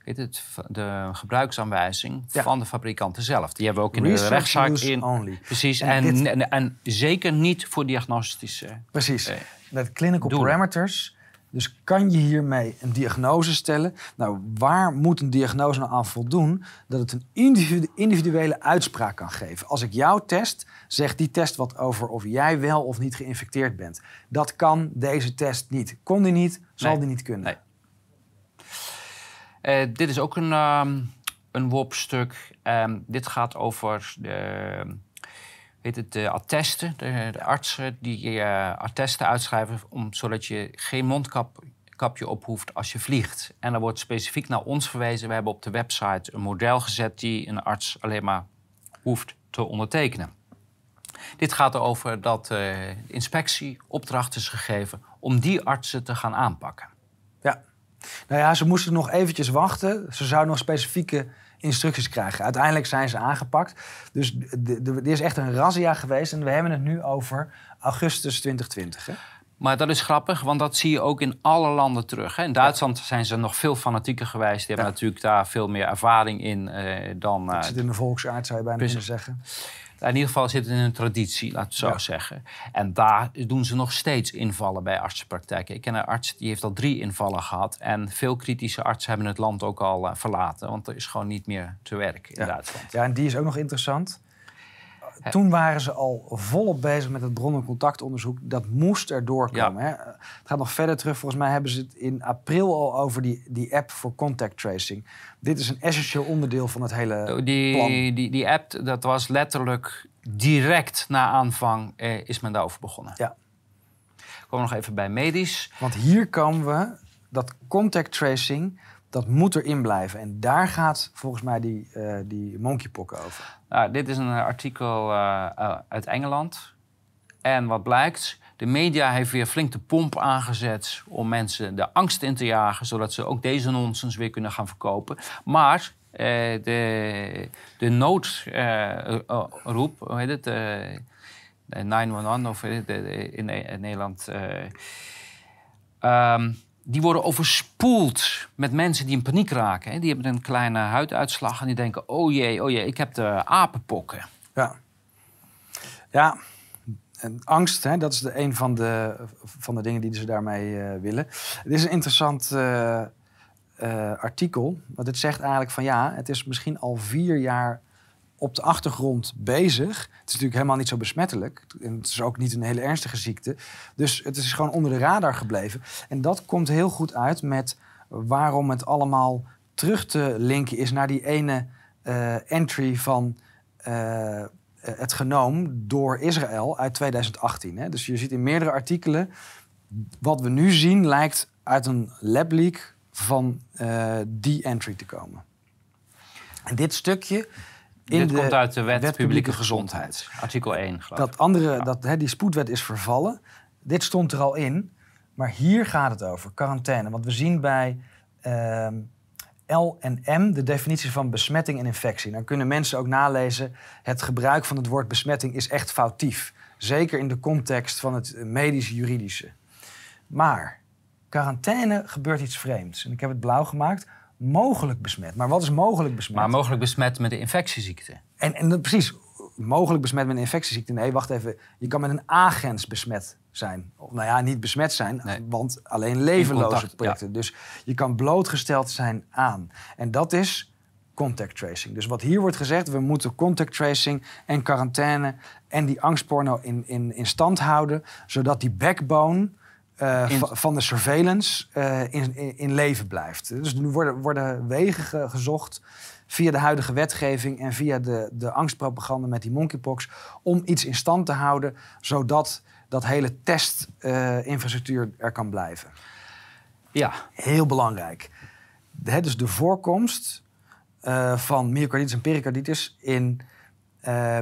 weet het, de gebruiksaanwijzing van de fabrikanten zelf. Die hebben we ook in de rechtszaak in. Only. Precies. En, en, en, zeker niet voor diagnostische. Precies. Eh, Met clinical parameters dus kan je hiermee een diagnose stellen? Nou, waar moet een diagnose nou aan voldoen? Dat het een individuele uitspraak kan geven. Als ik jou test, zegt die test wat over of jij wel of niet geïnfecteerd bent. Dat kan deze test niet. Kon die niet, zal die niet kunnen. Nee. Uh, dit is ook een, um, een WOP-stuk. Um, dit gaat over de weet het, de attesten, de, artsen die uh, attesten uitschrijven... Om, zodat je geen mondkapje op hoeft als je vliegt. En dan wordt specifiek naar ons verwezen. We hebben op de website een model gezet die een arts alleen maar hoeft te ondertekenen. Dit gaat erover dat uh, de inspectie opdracht is gegeven om die artsen te gaan aanpakken. Ja, nou ja, ze moesten nog eventjes wachten. Ze zouden nog specifieke instructies krijgen. Uiteindelijk zijn ze aangepakt. Dus er is echt een razzia geweest. En we hebben het nu over augustus 2020. Hè? Maar dat is grappig, want dat zie je ook in alle landen terug. Hè. In Duitsland zijn ze nog veel fanatieker geweest. Die hebben natuurlijk daar veel meer ervaring in uh, dan... Uh, het zit in de volksaard, zou je bijna kunnen zeggen in ieder geval zit het in een traditie, laat het zo zeggen. En daar doen ze nog steeds invallen bij artsenpraktijken. Ik ken een arts die heeft al drie invallen gehad. En veel kritische artsen hebben het land ook al uh, verlaten. Want er is gewoon niet meer te werken in Duitsland. Ja, en die is ook nog interessant. Toen waren ze al volop bezig met het bron- en contactonderzoek. Dat moest er doorkomen. Hè? Het gaat nog verder terug. Volgens mij hebben ze het in april al over die, die app voor contact tracing. Dit is een essentieel onderdeel van het hele oh, die, plan. Die, die app, dat was letterlijk direct na aanvang eh, is men daarover begonnen. Ja. Komen nog even bij medisch. Want hier komen we, dat contact tracing dat moet erin blijven. En daar gaat volgens mij die, uh, die monkeypokken over. Nou, dit is een artikel uh, uit Engeland. En wat blijkt, de media heeft weer flink de pomp aangezet om mensen de angst in te jagen, zodat ze ook deze nonsens weer kunnen gaan verkopen. Maar de, de noodroep, hoe heet het? de 911 of in, Nederland. Um, die worden overspoeld met mensen die in paniek raken. Hè. Die hebben een kleine huiduitslag en die denken: oh jee, oh jee, ik heb de apenpokken. Ja, ja. Angst, hè, dat is de, een van de, van de dingen die ze daarmee uh, willen. Het is een interessant uh, uh, artikel. Want het zegt eigenlijk van ja, het is misschien al vier jaar op de achtergrond bezig. Het is natuurlijk helemaal niet zo besmettelijk. En het is ook niet een hele ernstige ziekte. Dus het is gewoon onder de radar gebleven. En dat komt heel goed uit met waarom het allemaal terug te linken is naar die ene uh, entry van eh, het genoom door Israël uit 2018. Hè. Dus je ziet in meerdere artikelen... wat we nu zien lijkt uit een lab leak van uh, die entry te komen. En dit stukje... In dit de komt uit de wet, publieke, gezondheid. Artikel 1, geloof Dat andere, dat, hè, die spoedwet is vervallen. Dit stond er al in. Maar hier gaat het over, quarantaine. Want we zien bij ehm, L en M de definitie van besmetting en infectie. Dan kunnen mensen ook nalezen... het gebruik van het woord besmetting is echt foutief. Zeker in de context van het medisch-juridische. Maar quarantaine gebeurt iets vreemds. En ik heb het blauw gemaakt. Mogelijk besmet. Maar wat is mogelijk besmet? Maar mogelijk besmet met de infectieziekte. En, en precies, mogelijk besmet met een infectieziekte. Nee, wacht even. Je kan met een agens besmet zijn. Of, nou ja, niet besmet zijn, want alleen levenloze projecten. Dus je kan blootgesteld zijn aan. En dat is contact tracing. Dus wat hier wordt gezegd, we moeten contact tracing en quarantaine en die angstporno in, in, in stand houden, zodat die backbone uh, van de surveillance uh, in, in, in, leven blijft. Dus nu worden, worden wegen gezocht via de huidige wetgeving en via de, de angstpropaganda met die monkeypox om iets in stand te houden, zodat dat hele testinfrastructuur uh, er kan blijven. Ja. Heel belangrijk. De, dus de voorkomst van myocarditis en pericarditis in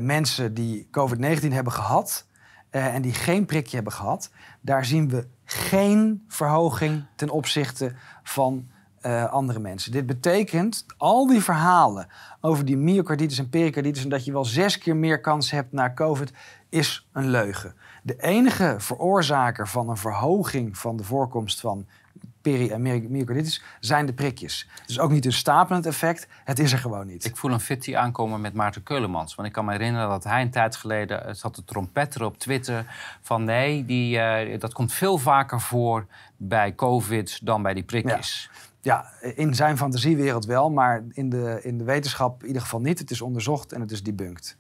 mensen die COVID-19 hebben gehad en die geen prikje hebben gehad, daar zien we geen verhoging ten opzichte van uh, andere mensen. Dit betekent al die verhalen over die myocarditis en pericarditis en dat je wel zes keer meer kans hebt na COVID, is een leugen. De enige veroorzaker van een verhoging van de voorkomst van peri- en myocarditis zijn de prikjes. Dus ook niet een stapelend effect, het is er gewoon niet. Ik voel een fitty aankomen met Maarten Keulemans. Want ik kan me herinneren dat hij een tijd geleden zat de trompetter op Twitter van nee, die, uh, dat komt veel vaker voor bij COVID dan bij die prikjes. Ja. in zijn fantasiewereld wel, maar in de, in de wetenschap in ieder geval niet. Het is onderzocht en het is debunked.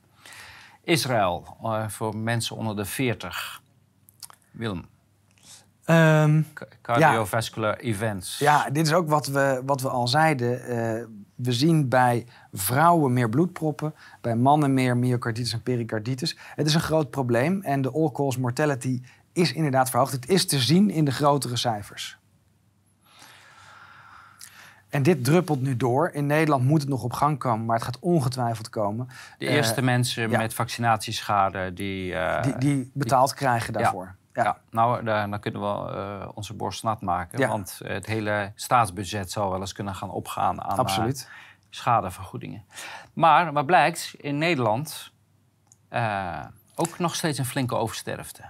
Israël, uh, voor mensen onder de 40. Willem. Um, Cardiovascular events. Ja, dit is ook wat we, wat we al zeiden. Uh, we zien bij vrouwen meer bloedproppen, bij mannen meer myocarditis en pericarditis. Het is een groot probleem en de all-cause mortality is inderdaad verhoogd. Het is te zien in de grotere cijfers. En dit druppelt nu door. In Nederland moet het nog op gang komen, maar het gaat ongetwijfeld komen. De eerste uh, mensen met vaccinatieschade die, uh, die, die, betaald die, krijgen daarvoor. Ja. Ja. nou, dan kunnen we uh, onze borst nat maken. Want het hele staatsbudget zou wel eens kunnen gaan opgaan aan Absoluut. schadevergoedingen. Maar wat blijkt, in Nederland ook nog steeds een flinke oversterfte.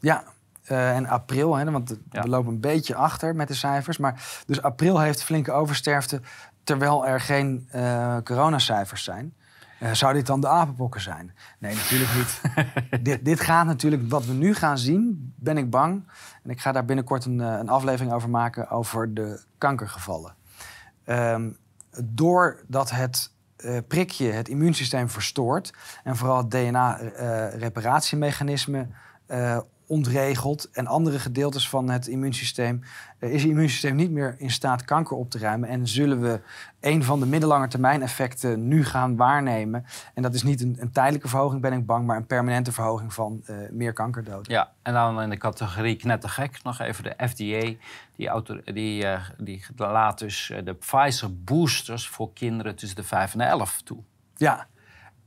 Ja, uh, en april, hè, want we lopen een beetje achter met de cijfers. Maar dus april heeft flinke oversterfte, terwijl er geen uh, coronacijfers zijn. Uh, zou dit dan de apenpokken zijn? Nee, natuurlijk niet. [laughs] dit, dit, gaat natuurlijk, wat we nu gaan zien, ben ik bang. En ik ga daar binnenkort een, een aflevering over maken over de kankergevallen. Um, doordat het uh, prikje het immuunsysteem verstoort en vooral het DNA-reparatiemechanisme uh, ontregeld en andere gedeeltes van het immuunsysteem, uh, is het immuunsysteem niet meer in staat kanker op te ruimen. En zullen we een van de middellange termijn effecten nu gaan waarnemen. En dat is niet een, een tijdelijke verhoging, ben ik bang, maar een permanente verhoging van uh, meer kankerdoden. Ja, en dan in de categorie knettergek nog even de FDA. Die, auto, die, uh, die laat dus de Pfizer boosters voor kinderen tussen de 5 en de 11 toe. Ja,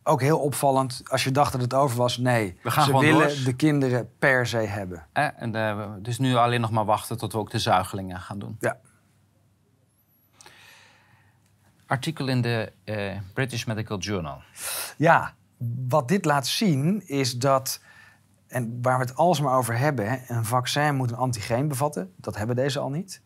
ook heel opvallend, als je dacht dat het over was, nee. We gaan ze willen de kinderen per se hebben. Eh, en uh, dus nu alleen nog maar wachten tot we ook de zuigelingen gaan doen. Ja. Artikel in de uh, British Medical Journal. Ja, wat dit laat zien is dat, en waar we het alsmaar over hebben, een vaccin moet een antigeen bevatten. Dat hebben deze al niet.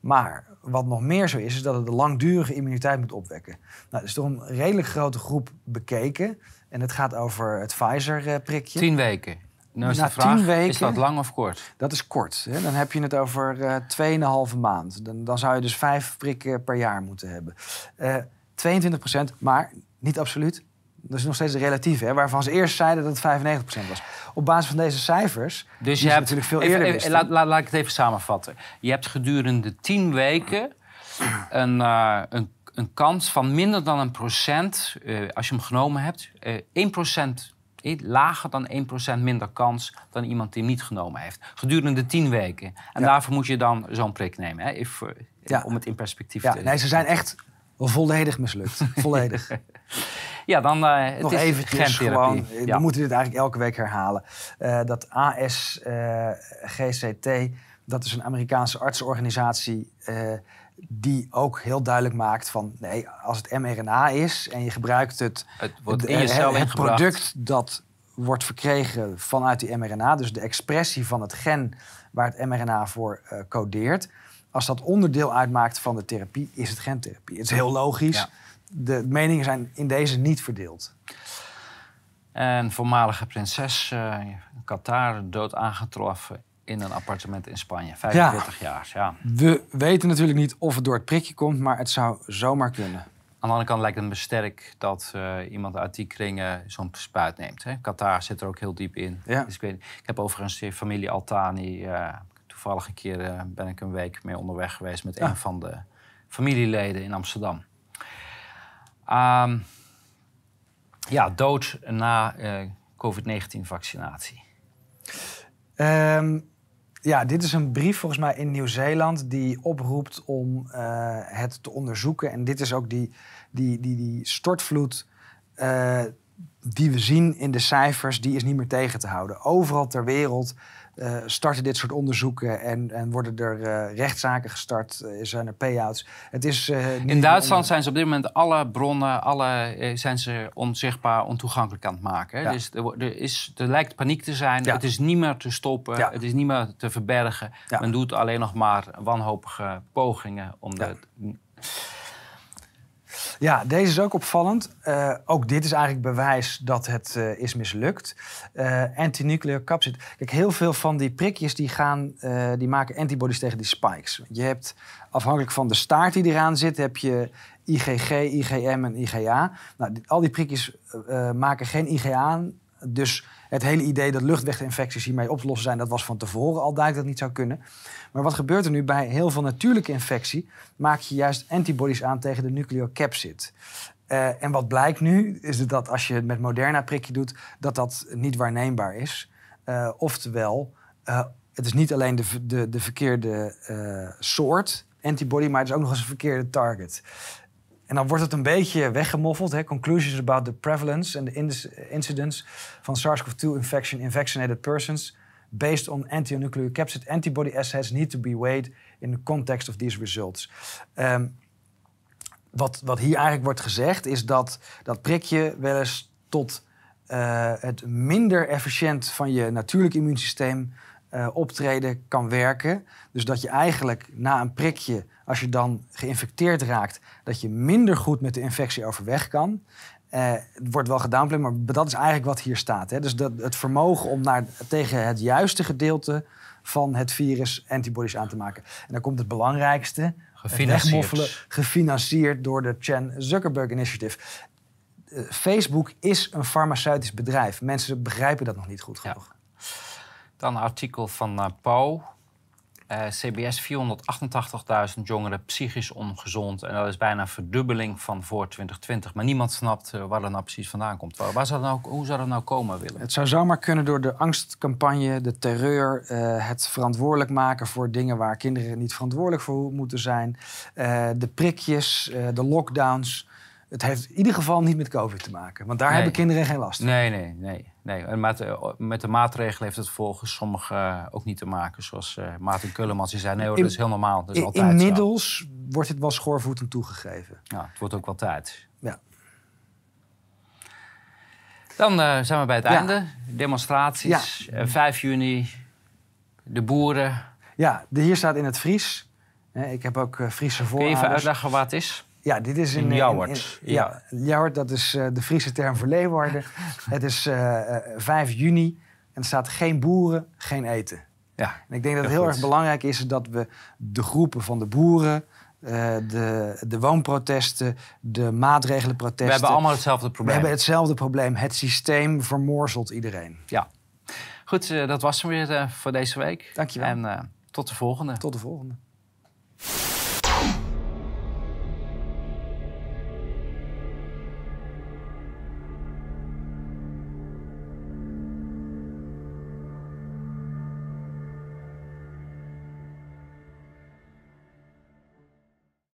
Maar wat nog meer zo is, is dat het de langdurige immuniteit moet opwekken. Nou, er is toch een redelijk grote groep bekeken. En het gaat over het Pfizer-prikje. Tien weken. Nou is de vraag, weken, is dat lang of kort? Dat is kort. Hè? Dan heb je het over uh, 2,5 maand. Dan, dan zou je dus vijf prikken per jaar moeten hebben. Uh, eh, 22 procent, maar niet absoluut. Dat is nog steeds relatief, hè, waarvan ze eerst zeiden dat het 95% was. Op basis van deze cijfers, dus je hebt natuurlijk veel eerder even, laat, laat, laat, ik het even samenvatten. Je hebt gedurende 10 weken een, uh, een, een kans van minder dan een procent, uh, als je hem genomen hebt, uh, 1% lager dan 1% minder kans dan iemand die hem niet genomen heeft. Gedurende 10 weken. En daarvoor moet je dan zo'n prik nemen. Hè? If, Ja. Om het in perspectief Ja, te nee, ze zijn echt volledig mislukt. [laughs] volledig. Ja, dan eh het Nog is eventjes gentherapie. gewoon, eh, Ja. we moeten dit eigenlijk elke week herhalen. Eh, dat ASGCT, dat is een Amerikaanse artsenorganisatie... die ook heel duidelijk maakt van... nee, als het mRNA is en je gebruikt het... Het wordt in je cel het, product dat wordt verkregen vanuit die mRNA... dus de expressie van het gen waar het mRNA voor codeert... als dat onderdeel uitmaakt van de therapie, is het gentherapie. Het is heel logisch. Ja. De meningen zijn in deze niet verdeeld. Een voormalige prinses in Qatar dood aangetroffen in een appartement in Spanje. 45 jaar, ja. We weten natuurlijk niet of het door het prikje komt, maar het zou zomaar kunnen. Aan de andere kant lijkt het me sterk dat eh, iemand uit die kringen zo'n spuit neemt. Hè. Qatar zit er ook heel diep in. Ja. Dus ik, weet, ik heb overigens die familie Altani... eh, toevallig een keer ben ik een week mee onderweg geweest... met Ah. een van de familieleden in Amsterdam. Ehm, ja, dood na eh, COVID-19-vaccinatie. Ehm, ja, dit is een brief volgens mij in Nieuw-Zeeland die oproept om eh, het te onderzoeken. En dit is ook die, die, die, die stortvloed eh, die we zien in de cijfers, die is niet meer tegen te houden. Overal ter wereld eh, starten dit soort onderzoeken en, en worden er eh, rechtszaken gestart, eh, zijn er payouts. Het is, In Duitsland zijn ze op dit moment alle bronnen, alle, zijn ze onzichtbaar, ontoegankelijk aan het maken. hè. Ja. Dus er, er, is, er lijkt paniek te zijn. Ja. Het is niet meer te stoppen. Ja. Het is niet meer te verbergen. Men doet alleen nog maar wanhopige pogingen om de. Ja, deze is ook opvallend. Eh, ook dit is eigenlijk bewijs dat het eh, is mislukt. Eh antinuclear capsid. Kijk, heel veel van die prikjes die gaan, die maken antibodies tegen die spikes. Je hebt afhankelijk van de staart die eraan zit, heb je IgG, IgM en IgA. Nou, al die prikjes maken geen IgA aan. Dus het hele idee dat luchtweginfecties hiermee op zijn, dat was van tevoren al duidelijk dat het niet zou kunnen. Maar wat gebeurt er nu bij heel veel natuurlijke infectie? Maak je juist antibodies aan tegen de nucleocapsid. Eh en wat blijkt nu, is dat als je het met Moderna prikje doet, dat dat niet waarneembaar is. Eh, oftewel, eh, het is niet alleen de, de, de verkeerde soort antibody, maar het is ook nog eens een verkeerde target. En dan wordt het een beetje weggemoffeld. Hè? Conclusions about the prevalence and the inc- incidence van SARS-CoV-2 infection in vaccinated persons based on antinucleocapsid antibody assays need to be weighed in the context of these results. Ehm, wat, wat hier eigenlijk wordt gezegd is dat dat prikje wel eens tot eh, het minder efficiënt van je natuurlijk immuunsysteem eh, optreden kan werken. Dus dat je eigenlijk na een prikje, als je dan geïnfecteerd raakt, dat je minder goed met de infectie overweg kan. Eh, het wordt wel gedownplayed, maar dat is eigenlijk wat hier staat. Hè? Dus dat, het vermogen om naar, tegen het juiste gedeelte van het virus antibodies aan te maken. En dan komt het belangrijkste, Gefinancierd. wegmoffelen, gefinancierd door de Chan Zuckerberg Initiative. Eh, Facebook is een farmaceutisch bedrijf. Mensen begrijpen dat nog niet goed Ja. Dan een artikel van. Eh, CBS 488.000 jongeren psychisch ongezond. En dat is bijna een verdubbeling van voor 2020. Maar niemand snapt eh, waar dat nou precies vandaan komt. Waar, waar zou nou, hoe zou dat nou komen, Willem? Het zou zomaar kunnen door de angstcampagne, de terreur, eh, het verantwoordelijk maken voor dingen waar kinderen niet verantwoordelijk voor moeten zijn, eh, de prikjes, de lockdowns. Het heeft in ieder geval niet met COVID te maken, want daar Nee. hebben kinderen geen last van. Nee, nee, nee. nee. En met, eh, met de maatregelen heeft het volgens sommigen eh, ook niet te maken. Zoals eh Maarten Kullemans die zei, nee hoor, In- dat is heel normaal. Dat is In- altijd zo. Inmiddels wordt dit wel schoorvoetend toegegeven. Ja, het wordt ook wel tijd. Ja. Dan zijn we bij het Ja. einde. Demonstraties. Eh, 5 juni. De boeren. Ja, de, hier staat in het Fries. Ik heb ook Friese Kun je even uitleggen wat het is? Ja, dit is in, in- Ljouwert. in- ja, Ljouwert, dat is eh, de Friese term voor Leeuwarden. [laughs] het is eh, eh, 5 juni en er staat geen boeren, geen eten. Ja. En ik denk dat het Heel goed. erg belangrijk is dat we de groepen van de boeren, eh, de, de woonprotesten, de maatregelenprotesten. We hebben allemaal hetzelfde we probleem. hebben hetzelfde probleem. Het systeem vermorzelt iedereen. Ja. Goed, eh, dat was hem weer eh, voor deze week. Dankjewel. En eh, tot de volgende. Tot de volgende.